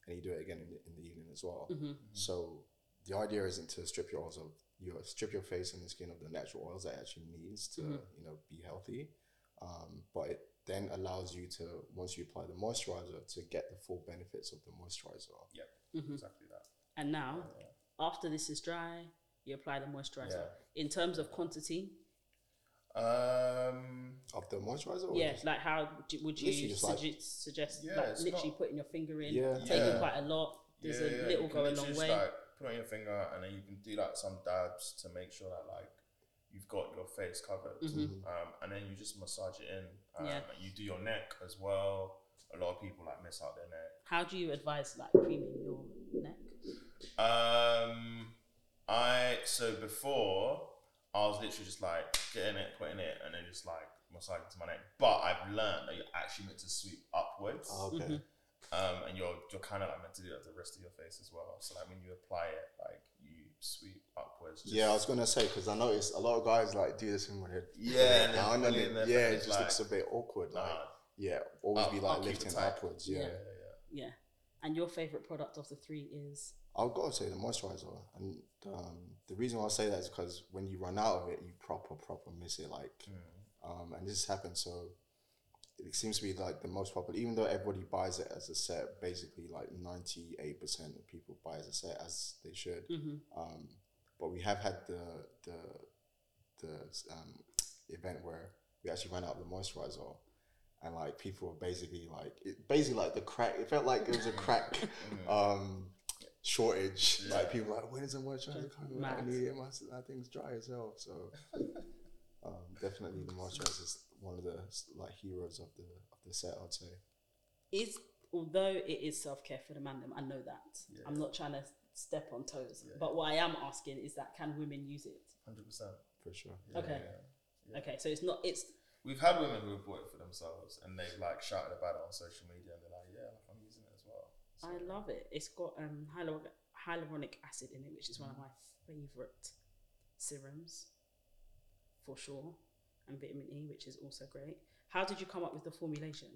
S2: and you do it again in the, in the evening as well.
S1: Mm-hmm.
S2: So the idea isn't to strip your oils of your strip your face and the skin of the natural oils that it actually needs to
S1: Mm-hmm.
S2: you know be healthy, um, but it then allows you to once you apply the moisturizer to get the full benefits of the moisturizer.
S3: Yep.
S1: Mm-hmm.
S3: Exactly that.
S1: And now, after this is dry, you apply the moisturizer.
S3: Yeah.
S1: In terms of quantity,
S3: Um,
S2: Of the moisturizer? or
S1: Yeah,
S2: just-
S1: like how would you, would you
S2: Literally like-
S1: suggest, suggest
S3: Yeah,
S1: like literally
S3: not-
S1: putting your finger in,
S2: Yeah.
S1: taking
S3: Yeah.
S1: quite a lot? Does
S3: yeah,
S1: a little
S3: you
S1: go a long way?
S3: Like, put on your finger, and then you can do like some dabs to make sure that like you've got your face covered,
S1: Mhm.
S3: um, and then you just massage it in. Um,
S1: Yeah.
S3: and You do your neck as well. A lot of people like miss out their neck.
S1: How do you advise like creaming your neck?
S3: Um, I so before I was literally just like getting it, putting it, and then just like massaging to my neck. But I've learned that you're actually meant to sweep upwards,
S2: Oh, okay.
S1: Mhm.
S3: um, and you're you're kind of like meant to do that to the rest of your face as well. So like when you apply it, like you sweep upwards. just-
S2: Yeah, I was gonna say because I noticed a lot of guys like do this thing when they're
S3: Yeah, and
S2: down
S3: then
S2: and it, yeah, it
S3: face,
S2: just looks a bit awkward. Like,
S3: Nah,
S2: yeah, always
S3: I'll-
S2: be like lifting
S3: tight.
S2: upwards.
S3: yeah,
S2: Yeah,
S3: yeah, yeah.
S1: Yeah. And your favorite product of the three is
S2: I've got to say the moisturizer, and um, the reason why I say that is because when you run out of it, you proper proper miss it. Like,
S3: Mm.
S2: um, and this happened so. It seems to be like the most popular, even though everybody buys it as a set. Basically, like ninety eight percent of people buy as a set, as they should.
S1: Mhm.
S2: Um, but we have had the the the um, event where we actually ran out of the moisturizer, and like people were basically like it, basically like the crack. It felt like it was a crack [LAUGHS] um, shortage.
S3: Yeah.
S2: Like people were like when is the moisturizer coming? Like, I
S1: Mad.
S2: need it. My that thing's dry as hell. So [LAUGHS] um, definitely the moisturizer is one of the like heroes of the of the set. I'd say.
S1: is although it is self care for the man them, I know that.
S3: Yeah.
S1: I'm not trying to step on toes.
S3: Yeah.
S1: But what I am asking is that can women use it?
S3: Hundred percent.
S2: For sure.
S1: Okay.
S3: Yeah.
S1: Okay, so it's not it's
S3: We've had women who have bought it for themselves, and they've like shouted about it on social media, and they're like, "Yeah, like, I'm using it as well." So,
S1: I love it. It's got um hyalur- hyaluronic acid in it, which is one of my favorite serums for sure, and vitamin E, which is also great. How did you come up with the formulation?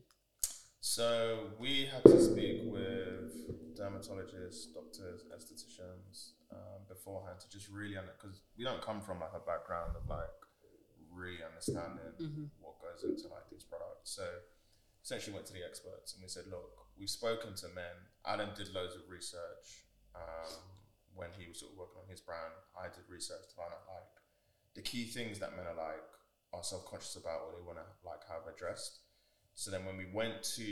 S3: So we had to speak with dermatologists, doctors, estheticians um, beforehand to just really because we don't come from like a background of like really understanding
S1: Mhm.
S3: Into like these products. So essentially went to the experts and we said, look, we've spoken to men. Adam did loads of research um, when he was sort of working on his brand. I did research to find out like the key things that men are like are self conscious about or they want to like have addressed. So then when we went to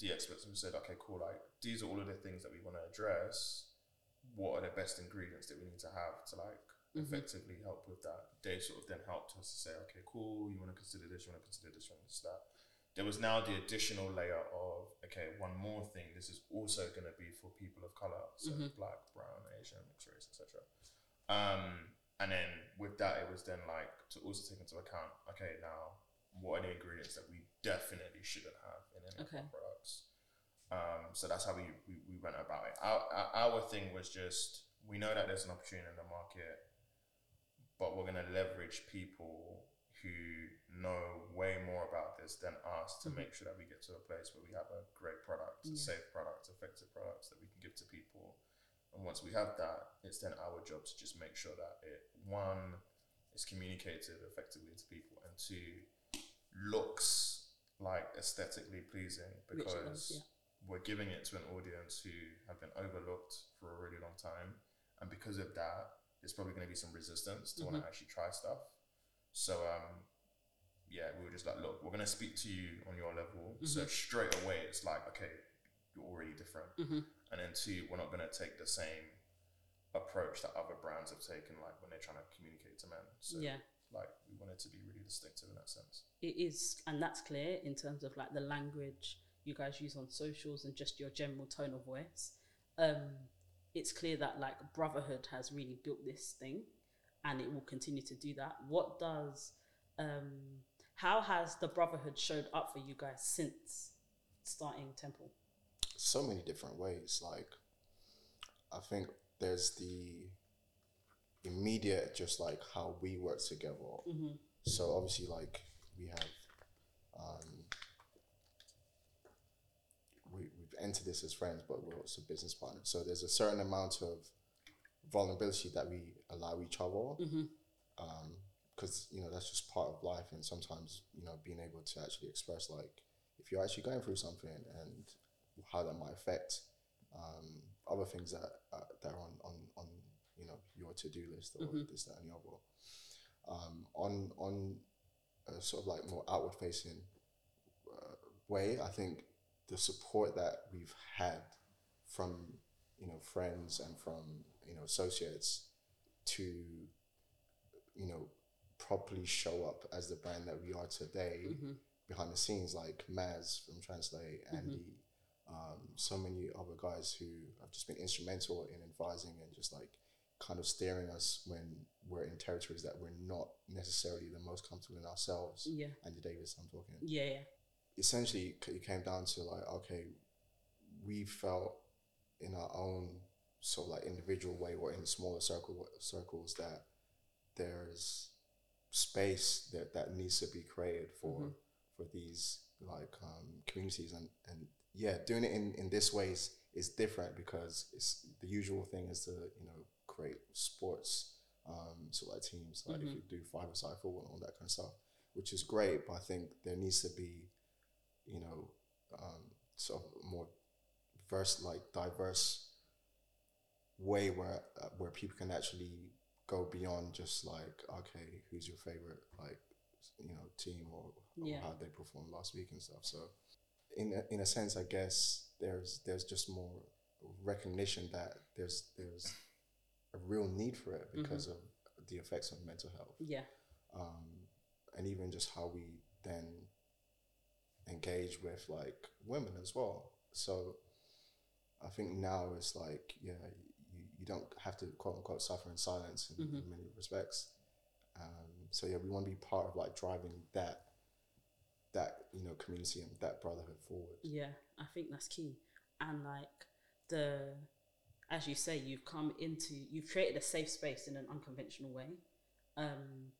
S3: the experts and we said, okay, cool, like these are all of the things that we want to address. What are the best ingredients that we need to have to like
S1: Mhm.
S3: effectively help with that? They sort of then helped us to say, okay, cool, you want to consider this, you want to consider this, you want to consider that. There was now the additional layer of, okay, one more thing, this is also going to be for people of color, so
S1: Mhm.
S3: black, brown, Asian, mixed race, etc. Um, and then with that, it was then like to also take into account, okay, now what are the ingredients that we definitely shouldn't have in any
S1: Okay.
S3: of our products? Um, so that's how we, we, we went about it. Our, our, our thing was just we know that there's an opportunity in the market, but we're going to leverage people who know way more about this than us to
S1: Mhm.
S3: make sure that we get to a place where we have a great product,
S1: Yeah.
S3: safe product, effective products that we can give to people. And once we have that, it's then our job to just make sure that it one is communicated effectively to people, and two looks like aesthetically pleasing because
S1: does, yeah.
S3: we're giving it to an audience who have been overlooked for a really long time, and because of that, there's probably going to be some resistance to want
S1: Mhm.
S3: to actually try stuff. So um, yeah, we were just like, look, we're going to speak to you on your level. So straight away, it's like, okay, you're already different,
S1: Mhm.
S3: and then two, we're not going to take the same approach that other brands have taken, like when they're trying to communicate to men. So
S1: yeah.
S3: like we wanted to be really distinctive in that sense.
S1: it is and that's clear in terms of like the language you guys use on socials and just your general tone of voice um it's clear that like brotherhood has really built this thing and it will continue to do that what does um how has the brotherhood showed up for you guys since starting temple
S2: so many different ways. Like, I think there's the immediate, just like how we work together.
S1: Mhm.
S2: So obviously, like we have, um, entered this as friends, but we're also business partners. So there's a certain amount of vulnerability that we allow each other.
S1: Mhm.
S2: Um, because you know that's just part of life, and sometimes you know being able to actually express like if you're actually going through something and how that might affect um, other things that uh, that are on, on, on you know your to do list or
S1: Mhm.
S2: this that and the other. Um, on on a sort of like more outward facing uh, way. I think the support that we've had from you know friends and from you know associates to you know properly show up as the brand that we are today
S1: Mm-hmm.
S2: behind the scenes, like Maz from Translate, Andy, um, so many other guys who have just been instrumental in advising and just like kind of steering us when we're in territories that we're not necessarily the most comfortable in ourselves.
S1: Yeah.
S2: Andy Davis, I'm talking.
S1: Yeah, yeah.
S2: Essentially, it came down to like, okay, we felt in our own sort of like individual way or in smaller circle circles that there's space that, that needs to be created for for these like um, communities. And, and yeah doing it in, in this ways is different because it's the usual thing is to you know create sports um, of like teams. Like if you do five side football and all that kind of stuff which is great but I think there needs to be you know um, sort of more verse like diverse way where uh, where people can actually go beyond just like okay who's your favorite like you know team or, or
S1: Yeah.
S2: how they performed last week and stuff so in a, in a sense I guess there's there's just more recognition that there's there's a real need for it because of the effects of mental health
S1: Yeah.
S2: um, and even just how we then engage with like women as well. So I think now it's like, yeah, you, you don't have to quote unquote suffer in silence in, in many respects. Um, so yeah, we want to be part of like driving that that you know community and that brotherhood forward.
S1: Yeah, I think that's key. And like the, as you say, you've come into, you've created a safe space in an unconventional way. Um,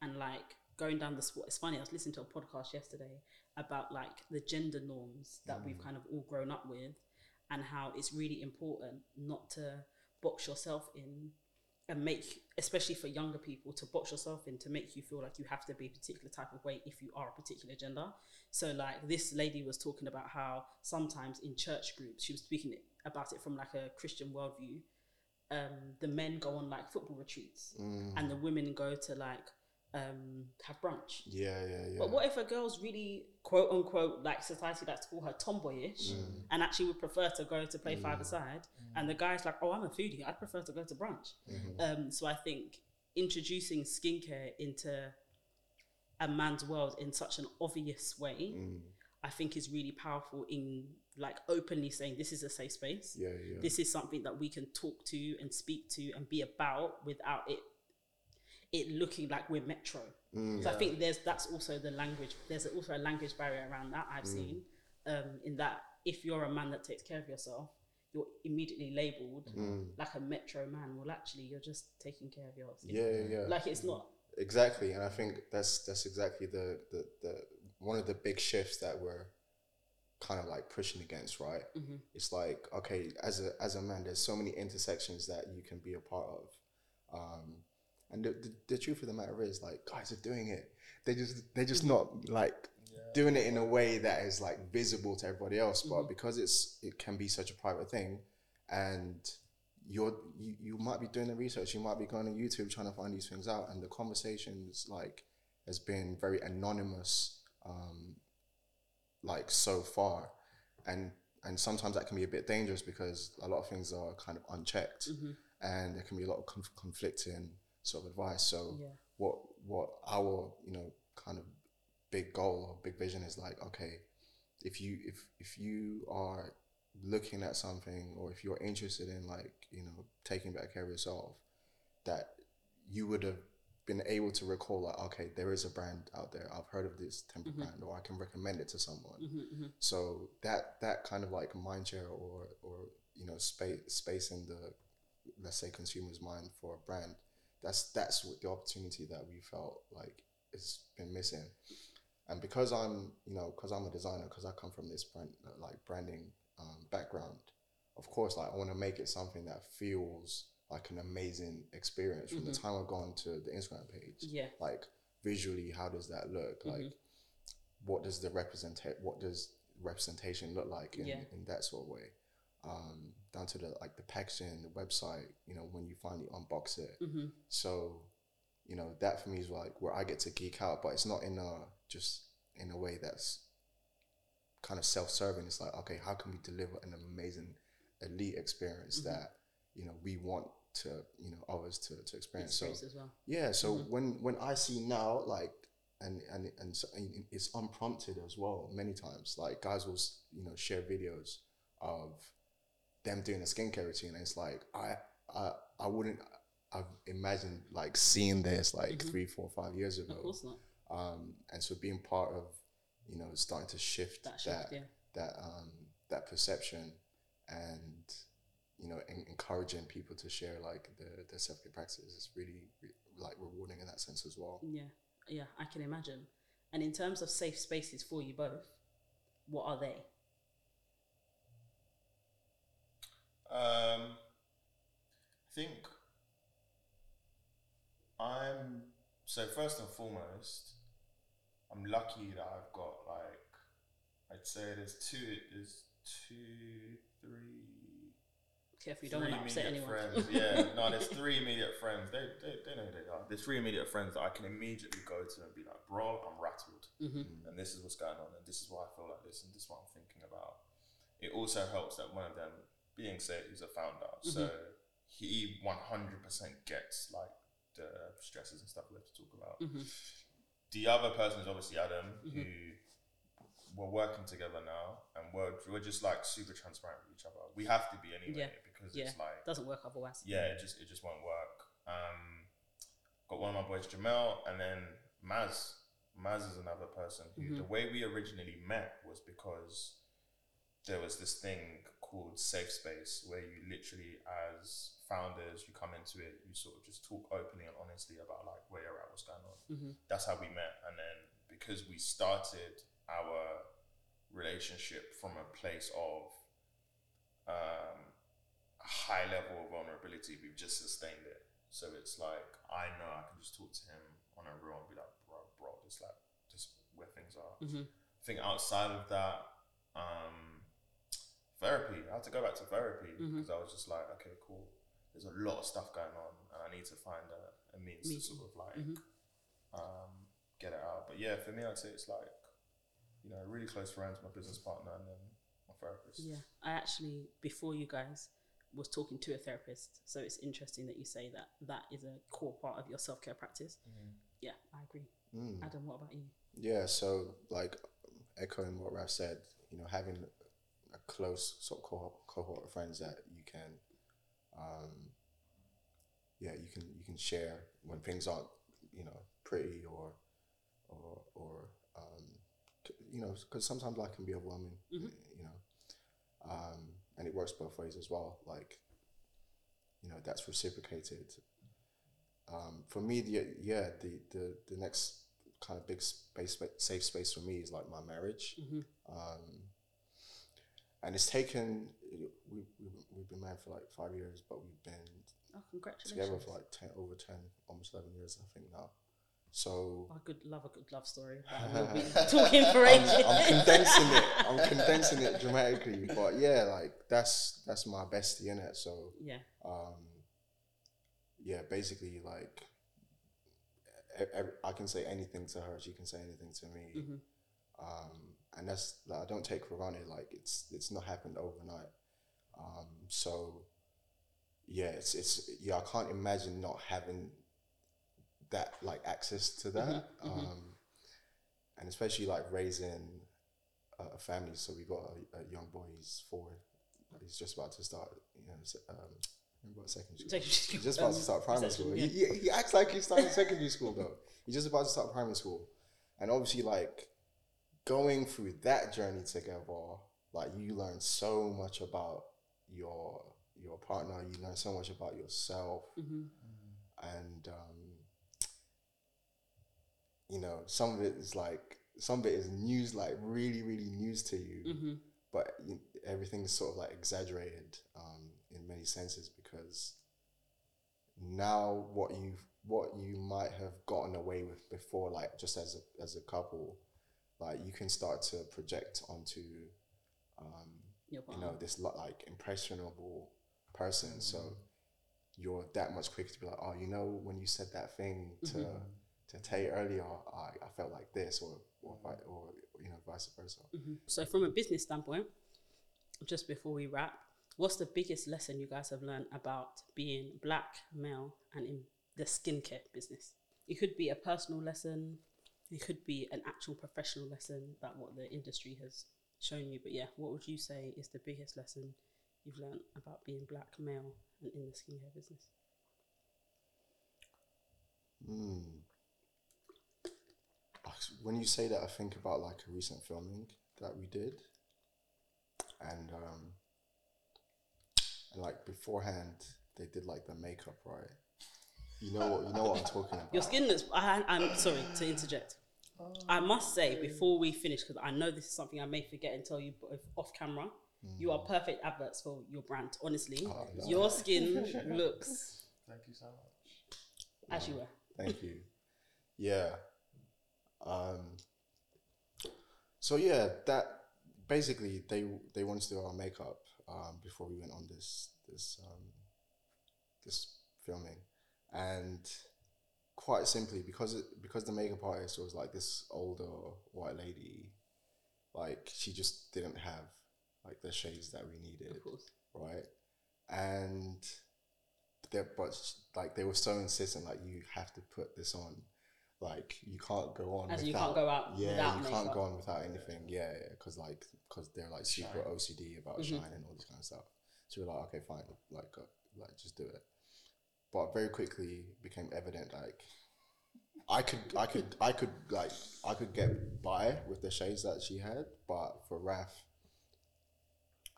S1: and like going down the sport, it's funny, I was listening to a podcast yesterday about like the gender norms that we've kind of all grown up with and how it's really important not to box yourself in and make especially for younger people to box yourself in to make you feel like you have to be a particular type of way if you are a particular gender. So like this lady was talking about how sometimes in church groups she was speaking about it from like a christian worldview um the men go on like football retreats and the women go to like um have brunch
S2: Yeah, yeah, yeah.
S1: but what if a girl's really quote unquote like society likes to call her tomboyish
S2: Mm.
S1: and actually would prefer to go to play five aside and the guy's like, Oh, I'm a foodie, I'd prefer to go to brunch.
S2: Mm-hmm.
S1: Um, so I think introducing skincare into a man's world in such an obvious way,
S2: Mm.
S1: I think is really powerful in like openly saying this is a safe space.
S2: Yeah, yeah.
S1: This is something that we can talk to and speak to and be about without it it looking like we're metro.
S2: Mm.
S1: So I think there's that's also the language. There's also a language barrier around that I've seen. Um, in that if you're a man that takes care of yourself, you're immediately labelled like a metro man. Well, actually, you're just taking care of yourself.
S2: yeah, yeah, yeah.
S1: Like it's not.
S2: Exactly, and I think that's that's exactly the, the the one of the big shifts that we're kind of like pushing against, right?
S1: Mm-hmm.
S2: It's like okay, as a as a man, there's so many intersections that you can be a part of, um, and the, the the truth of the matter is, like guys are doing it. They just they're just not like doing it in a way that is like visible to everybody else, but because it's it can be such a private thing, and you're you, you might be doing the research you might be going on youtube trying to find these things out and the conversations like has been very anonymous um like so far. And and sometimes that can be a bit dangerous because a lot of things are kind of unchecked. And there can be a lot of conf- conflicting sort of advice. So
S1: Yeah.
S2: what what our you know kind of big goal or big vision is like okay if you if if you are looking at something or if you're interested in like you know taking better care of yourself that you would have been able to recall like okay there is a brand out there. I've heard of this temper mm-hmm. brand or i can recommend it to someone. Mm-hmm, mm-hmm. So that that kind of like mind share or or you know space space in the let's say consumer's mind for a brand that's that's what the opportunity that we felt like has been missing. And because i'm you know because i'm a designer because i come from this brand like branding um, background of course like i want to make it something that feels like an amazing experience from the time i've gone to the instagram page.
S1: Yeah.
S2: like visually how does that look? Like what does the represent what does representation look like in,
S1: Yeah.
S2: in that sort of way um, down to the like the packaging the website you know when you finally unbox it so you know, that for me is like where I get to geek out, but it's not in a just in a way that's kind of self-serving. It's like, okay, how can we deliver an amazing elite experience
S1: Mm-hmm.
S2: that you know we want to you know others to to experience. So
S1: as well.
S2: yeah, so
S1: Mm-hmm.
S2: when when I see now like and and and, so, and it's unprompted as well many times. Like guys will you know share videos of them doing a skincare routine, and it's like I I I wouldn't I've imagined like seeing this like three, four, five years ago.
S1: Mm-hmm. Of course not.
S2: Um, and so being part of you know starting to shift
S1: That
S2: that
S1: yeah.
S2: that um that perception and you know en- encouraging people to share like the the self care practices is really re- like rewarding in that sense as well.
S1: Yeah, yeah, I can imagine. And in terms of safe spaces for you both, what are they?
S3: Um, I think I'm so first and foremost, I'm lucky that I've got like I'd say there's two, there's two, three,
S1: Careful, you don't want to upset
S3: immediate
S1: anyone.
S3: friends. Yeah, [LAUGHS] no, there's three immediate friends. They, they, they know who they are. There's three immediate friends that I can immediately go to and be like, bro, I'm rattled.
S1: Mm-hmm.
S3: And this is what's going on. And this is why I feel like this. And this is what I'm thinking about. It also helps that one of them, being said, he's a founder. So he 100% gets like the stresses and stuff we have to talk about.
S1: Mm-hmm.
S3: The other person is obviously Adam, who we're working together now. And we're, we're just like super transparent with each other. We have to be anyway
S1: Yeah.
S3: because
S1: Yeah,
S3: it's like
S1: doesn't work otherwise.
S3: yeah, it just it just won't work. Um, got one of my boys, Jamel, and then Maz. Maz is another person who the way we originally met was because there was this thing called safe space where you literally as founders you come into it you sort of just talk openly and honestly about like where you're at what's going on that's how we met and then because we started our relationship from a place of um, a high level of vulnerability, we've just sustained it. So it's like I know I can just talk to him on a real and be like, bro, bro, this like just where things are. I think outside of that, um, therapy. I had to go back to therapy mm-hmm. because I was just like, okay, cool. There's a lot of stuff going on, and I need to find a, a means to sort of like mm-hmm. um, get it out. But yeah, for me, I'd say it's like you know, really close friends, my business partner, and then my therapist.
S1: Yeah, I actually before you guys was talking to a therapist, so it's interesting that you say that that is a core part of your self care practice. Mm-hmm. Yeah, I agree. Mm. Adam, what about you?
S2: Yeah, so like echoing what Raf said, you know, having a close sort of cohort, cohort of friends that you can, um, yeah, you can you can share when things aren't, you know, pretty or, or or um, you know, because sometimes life can be overwhelming, you know, um, and it works both ways as well. Like, you know, that's reciprocated. Um, for me, the, yeah, the, the the next kind of big space, safe space for me is like my marriage. Um, and it's taken, we, we, we've been married for like five years, but we've been
S1: Oh, congratulations!
S2: together for like 10, over 10, almost 11 years, I think now. So
S1: I could love a good love story. [LAUGHS] We'll be talking for ages.
S2: I'm condensing it. I'm [LAUGHS] condensing it dramatically, but yeah, like that's that's my bestie in it. So
S1: yeah,
S2: um, yeah, basically like I can say anything to her, she can say anything to me, um, and that's like, I don't take for granted. Like it's it's not happened overnight. Um, so yeah, it's it's yeah, I can't imagine not having that like access to that, um, and especially like raising a, a family. So we got a, a young boy. He's four. He's just about to start. You know, um, what secondary school.
S1: Secondary school,
S2: He's just about to start primary school.
S1: yeah.
S2: He, he, he acts like he's starting secondary school though. He's just about to start primary school, and obviously like going through that journey together, like you learn so much about your your partner. You learn so much about yourself, and um, you know some of it is like some of it is news, like really really news to you. But you, everything is sort of like exaggerated um, in many senses because now what you what you might have gotten away with before, like just as a as a couple, like you can start to project onto um, you know this lo- like impressionable person. Mm-hmm. So you're that much quicker to be like, oh, you know, when you said that thing to mm-hmm. to Tay earlier, I, I felt like this, or or, or you know, vice versa. Mm-hmm.
S1: So, from a business standpoint, just before we wrap, what's the biggest lesson you guys have learned about being black, male, and in the skincare business? It could be a personal lesson, it could be an actual professional lesson about what the industry has shown you. But yeah, what would you say is the biggest lesson you've learned about being black, male, and in the skincare business?
S2: Mm. When you say that, I think about like a recent filming that we did, and um, and like beforehand they did like the makeup, right? You know what you know what I'm talking about.
S1: Your skin looks. I, I'm sorry to interject. I must say before we finish, because I know this is something I may forget and tell you both off camera. You are perfect adverts for your brand. Honestly,
S2: Oh, no.
S1: your skin looks
S3: Thank you so much.
S1: as you were.
S2: Thank you. Yeah. Um, so yeah, that basically they they wanted to do our makeup um, before we went on this this um, this filming, and quite simply because it, because the makeup artist was like this older white lady, like she just didn't have like the shades that we needed
S1: Of course.
S2: right? And they but like they were so insistent, like you have to put this on, like you can't go on.
S1: As you
S2: without,
S1: can't go out
S2: Yeah, you can't go on without anything. Yeah, yeah, because like because they're like super OCD about
S1: Mm-hmm.
S2: shine and all this kind of stuff. So we're like, okay, fine, like uh, like just do it. But very quickly became evident like. I could, I could, I could like, I could get by with the shades that she had, but for Raf,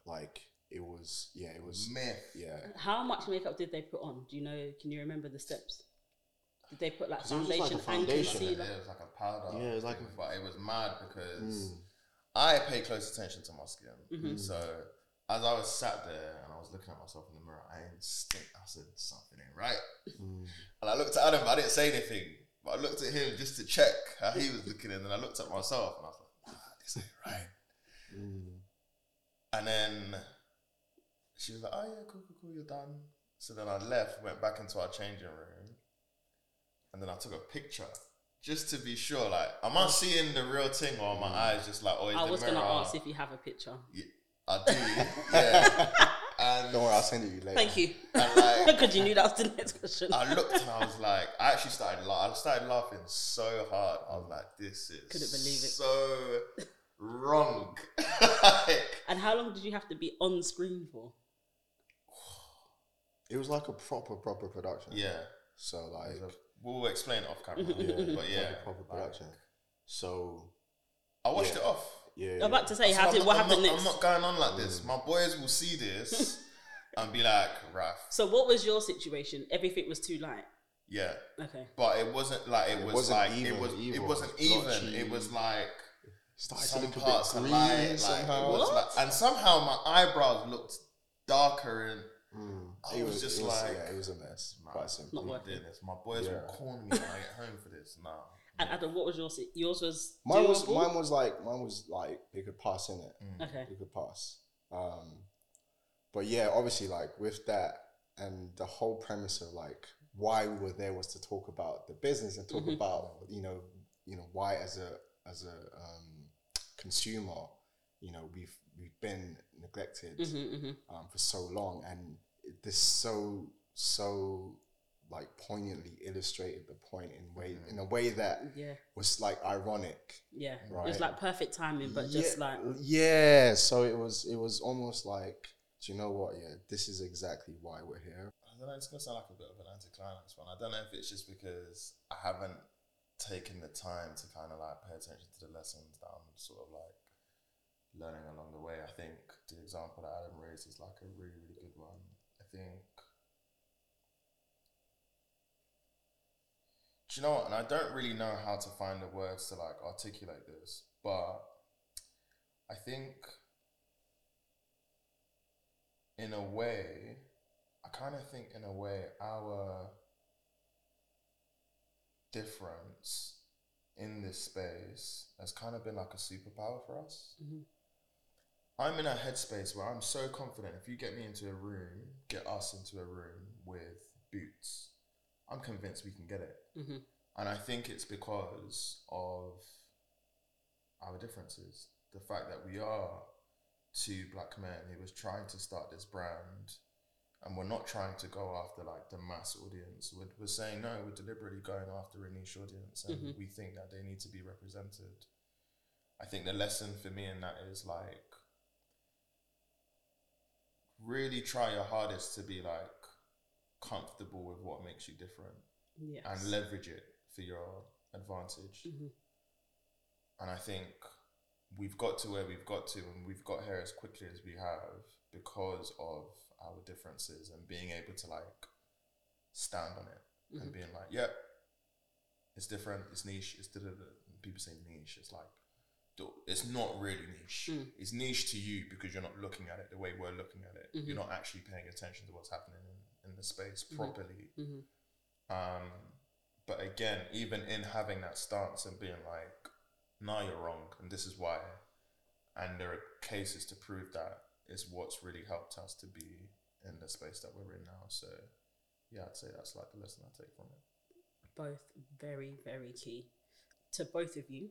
S2: like it was, yeah, it was,
S3: Myth.
S2: yeah,
S1: How much makeup did they put on? Do you know? Can you remember the steps? Did they put like
S2: 'Cause it was just like
S1: foundation,
S2: a foundation.
S1: and
S3: Yeah,
S1: concealer?
S3: it was like a powder.
S2: Yeah, it was like
S3: thing,
S2: a-
S3: but it was mad because
S2: Mm.
S3: I pay close attention to my skin.
S1: Mm-hmm.
S3: So as I was sat there and I was looking at myself in the mirror, I instinct I said something ain't right.
S2: Mm.
S3: And I looked at Adam, but I didn't say anything. But I looked at him just to check how he was looking, and then I looked at myself and I was like, nah, this ain't right.
S2: Mm.
S3: And then she was like, oh yeah, cool, cool, cool, you're done. So then I left, went back into our changing room, and then I took a picture just to be sure. Like, am I seeing the real thing, or are my eyes just like, oh,
S1: I was
S3: mirror?
S1: gonna ask if you have a picture.
S3: Yeah, I do, yeah. [LAUGHS] And
S2: Don't worry, I'll send it to you later.
S1: Thank you.
S3: And [LAUGHS] like,
S1: Because you knew that was the next question.
S3: I looked and I was like, I actually started, la- I started laughing so hard. I was like, this is
S1: Couldn't believe it.
S3: so wrong. [LAUGHS] like,
S1: and how long did you have to be on screen for?
S2: It was like a proper, proper production.
S3: yeah.
S2: So like,
S3: We'll explain it off camera.
S2: yeah,
S3: but
S2: it's like
S3: yeah,
S2: a proper
S3: like,
S2: production. So
S3: I watched
S2: Yeah.
S3: it off.
S2: Yeah,
S1: I'm about to say, how did
S3: not-
S1: what
S3: I'm
S1: happened
S3: not,
S1: next?
S3: I'm not going on like this. My boys will see this [LAUGHS] and be like, Raf,
S1: So what was your situation? Everything was too light.
S3: yeah.
S1: Okay.
S3: But it wasn't like it, was
S2: wasn't
S3: like
S2: even
S3: it was
S2: either.
S3: it wasn't even. It was like
S2: started
S3: some
S2: look
S3: parts
S2: bit green
S3: light, like,
S2: somehow.
S3: it was like, and somehow my eyebrows looked darker and
S2: Mm.
S3: I
S2: it
S3: was
S2: was
S3: just
S2: it was,
S3: like,
S2: yeah, it was a mess.
S3: Nah,
S2: Quite simply.
S1: Not
S3: I'm
S1: worth
S3: not. My boys
S2: Yeah.
S3: will corner me when I get home for this. Nah.
S1: And Adam, what was yours? yours was
S2: Mine was
S1: doable?
S2: mine was like mine was like it could pass in it.
S1: Okay.
S2: It could pass. Um, but yeah, obviously, like with that and the whole premise of like why we were there was to talk about the business and talk about you know you know why as a as a um, consumer you know we've we've been neglected
S1: Mm-hmm,
S2: um, for so long and this so so like poignantly illustrated the point in way in a mm. way that
S1: Yeah.
S2: was like ironic
S1: Yeah. It was like perfect timing, but just like
S2: yeah so it was it was almost like do you know what yeah this is exactly why we're here
S3: I don't know. It's gonna sound like a bit of an anticlimax one. I don't know if it's just because I haven't taken the time to kind of like pay attention to the lessons that I'm sort of like learning along the way. I think the example that Adam raised is like a really, really good one. I think. Do you know what? And I don't really know how to find the words to like articulate this, but I think in a way, I kind of think in a way our difference in this space has kind of been like a superpower for us.
S1: Mhm.
S3: I'm in a headspace where I'm so confident. If you get me into a room, get us into a room with boots, I'm convinced we can get it.
S1: Mm-hmm.
S3: And I think it's because of our differences. The fact that we are two black men who was trying to start this brand and we're not trying to go after like the mass audience. We're, we're saying no, we're deliberately going after a niche audience and
S1: Mhm.
S3: we think that they need to be represented. I think the lesson for me in that is like really try your hardest to be like comfortable with what makes you different
S1: Yes.
S3: and leverage it for your advantage.
S1: Mhm.
S3: And I think we've got to where we've got to, and we've got here as quickly as we have because of our differences and being able to like stand on it
S1: Mm-hmm.
S3: and being like, yep, it's different, it's niche, it's da. People say niche, it's like, it's not really niche.
S1: Mm.
S3: It's niche to you because you're not looking at it the way we're looking at it.
S1: Mhm.
S3: You're not actually paying attention to what's happening in, in the space properly.
S1: Mhm.
S3: Um, but again, even in having that stance and being like, "No, you're wrong, and this is why," and there are cases to prove that is what's really helped us to be in the space that we're in now. So, yeah, I'd say that's like the lesson I take from it.
S1: both very very key to both of you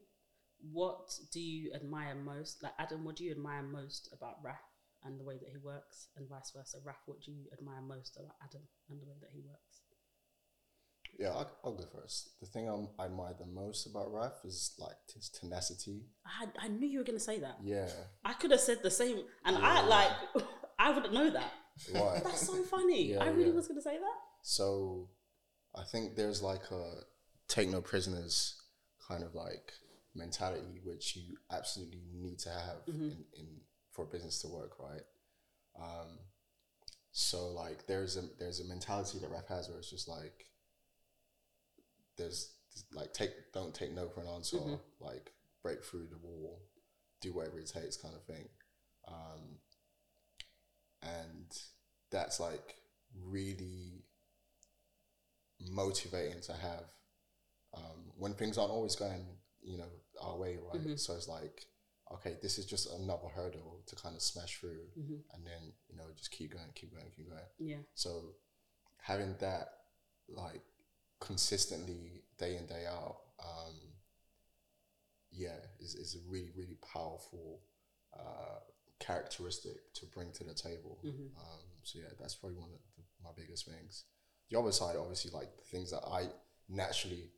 S1: what do you admire most like adam what do you admire most about raf and the way that he works and vice versa. Raf what do you admire most about adam and the way that he works?
S2: Yeah, I'll, I'll go first. The thing I'm, I admire the most about Raf is like his tenacity.
S1: i, had, I knew you were going to say that.
S2: Yeah,
S1: i could have said the same and i like [LAUGHS] i wouldn't know that.
S2: Why? [LAUGHS]
S1: that's so funny. [LAUGHS]
S2: Yeah,
S1: i really
S2: yeah.
S1: was going to say that.
S2: So I think there's like a take no prisoners kind of like mentality which you absolutely need to have mm-hmm. in, in for business to work, right? Um, so like there's a there's a mentality that Raf has where it's just like there's like take don't take no for an answer, like break through the wall, do whatever it takes kind of thing. Um, and that's like really motivating to have um, when things aren't always going, you know, our way, right? So it's like, okay, this is just another hurdle to kind of smash through, and then you know, just keep going, keep going, keep going.
S1: yeah
S2: So having that like consistently day in day out, um, yeah, is is a really really powerful uh, characteristic to bring to the table. Um, so yeah, that's probably one of the, my biggest things. The other side, obviously, like the things that I naturally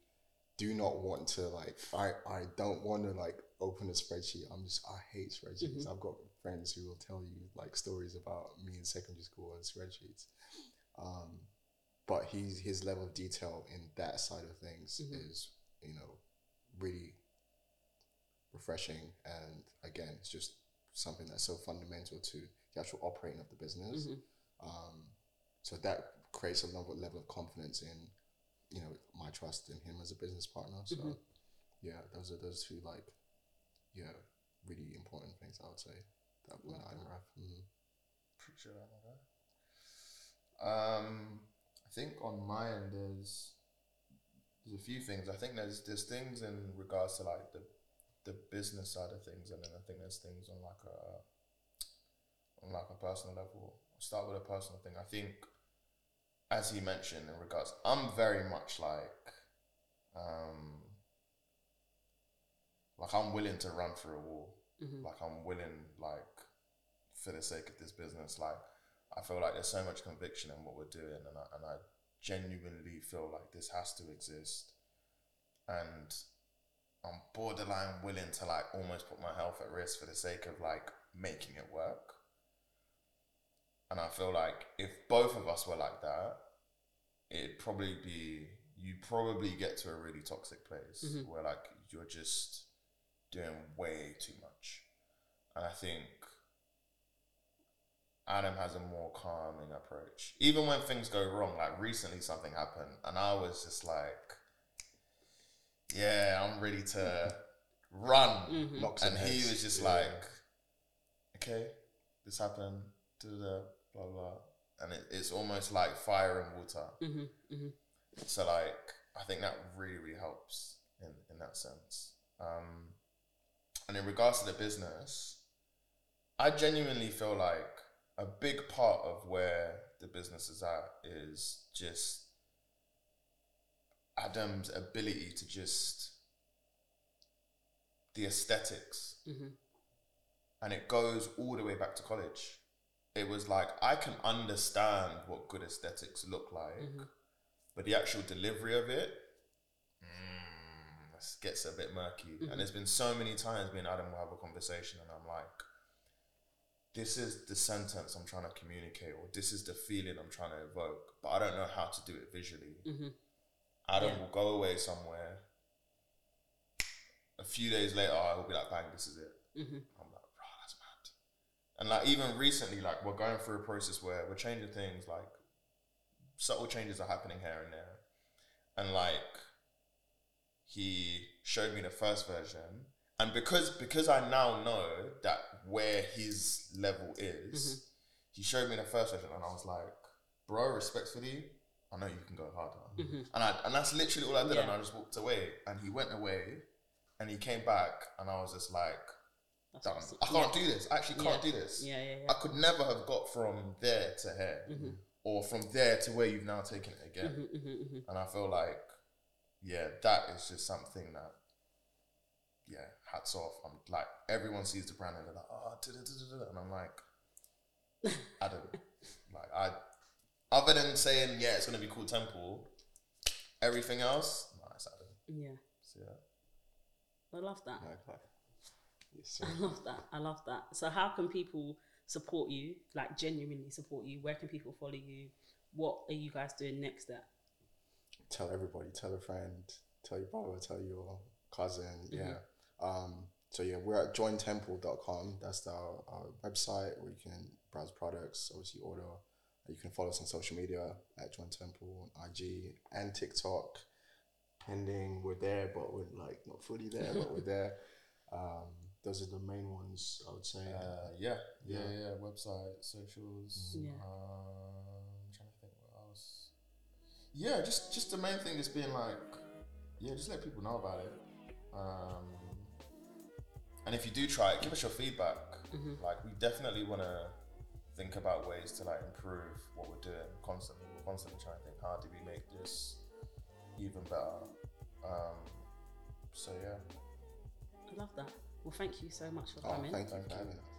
S2: do not want to like. I I don't want to like open a spreadsheet. I'm just I hate spreadsheets. I've got friends who will tell you like stories about me in secondary school and spreadsheets. Um, but he's his level of detail in that side of things is you know really refreshing. And again it's just something that's so fundamental to the actual operating of the business. Um, so that creates a level, level of confidence in you know my trust in him as a business partner. So yeah those are those two like yeah really important things i would say that when i'm rap mm.
S3: Appreciate that, my guy. Um, I think on my end there's there's a few things. I think there's there's things in regards to like the the business side of things, and then I think there's things on like a on like a personal level. I'll start with a personal thing. I think, as he mentioned in regards, I'm very much like, um, like I'm willing to run through a wall. Mm-hmm. Like I'm willing, like for the sake of this business. Like I feel like there's so much conviction in what we're doing, and I, and I genuinely feel like this has to exist. And I'm borderline willing to like almost put my health at risk for the sake of like making it work. And I feel like if both of us were like that, it'd probably be you probably get to a really toxic place mm-hmm. where like you're just doing way too much. And I think Adam has a more calming approach. Even when things go wrong, like recently something happened and I was just like, yeah, I'm ready to run.
S2: Knock some
S3: And he
S2: heads.
S3: was just
S2: Yeah.
S3: like, okay, this happened, da-da-da, blah, blah. And it, it's almost like fire and water.
S1: Mm-hmm.
S3: So like I think that really really helps in in that sense. Um, and in regards to the business, I genuinely feel like a big part of where the business is at is just Adam's ability to just the esthetics mm-hmm. and it goes all the way back to college. It was like I can understand what good aesthetics look like, mm-hmm. but the actual delivery of it gets a bit murky. And mm-hmm. there's been so many times me and Adam will have a conversation, and I'm like, "This is the sentence I'm trying to communicate, or this is the feeling I'm trying to evoke, but I don't know how to do it visually." Mm-hmm. Adam
S1: Yeah.
S3: will go away somewhere. A few days later, I will be like, "Bang, this is it." Mm-hmm. I'm like, bro, that's mad. And like even recently, like we're going through a process where we're changing things, like subtle changes are happening here and there. And like he showed me the first version. And because because I now know that where his level is, mm-hmm. he showed me the first version and I was like, bro, respectfully, I know you can go harder. Mm-hmm. And I and that's literally all I did and I just walked away. And he went away and he came back and I was just like done.
S1: awesome.
S3: I can't do this. I actually can't
S1: Yeah.
S3: do this.
S1: Yeah, yeah, yeah.
S3: I could never have got from there to here, mm-hmm. or from there to where you've now taken it again.
S1: Mm-hmm,
S3: And I feel like, yeah, that is just something that, yeah, hats off. I'm like, everyone sees the brand and they're like, ah, oh, da-da-da-da-da," and I'm like, I don't [LAUGHS] like I, other than saying yeah, it's gonna be called Temple, everything else, no, it's Adam.
S1: Yeah.
S3: So, yeah.
S1: I love that.
S2: Like, like, yes.
S1: I love that. I love that. So how can people support you? Like genuinely support you? Where can people follow you? What are you guys doing next at?
S2: tell everybody, tell a friend, tell your brother, tell your cousin. Yeah. Mm-hmm. Um, so yeah, we're at jointemple.com. That's our, our website where you can browse products, obviously order. You can follow us on social media at Join Temple on IG and TikTok. Pending, we're there, but we're like not fully there, but we're there. [LAUGHS] Um, those are the main ones I would say.
S3: Uh, yeah, yeah,
S2: Yeah.
S3: yeah, Website, socials.
S1: Yeah.
S3: Um, I'm trying to think what else. Yeah, just just the main thing is being like, yeah, just let people know about it. Um, and if you do try it, give us your feedback. Like, we definitely want to think about ways to like improve what we're doing constantly. We're constantly trying to think, how do we make this even better? Um, so yeah.
S1: I love that. Well, thank you so much for
S2: Oh,
S1: coming.
S2: thank you for having us.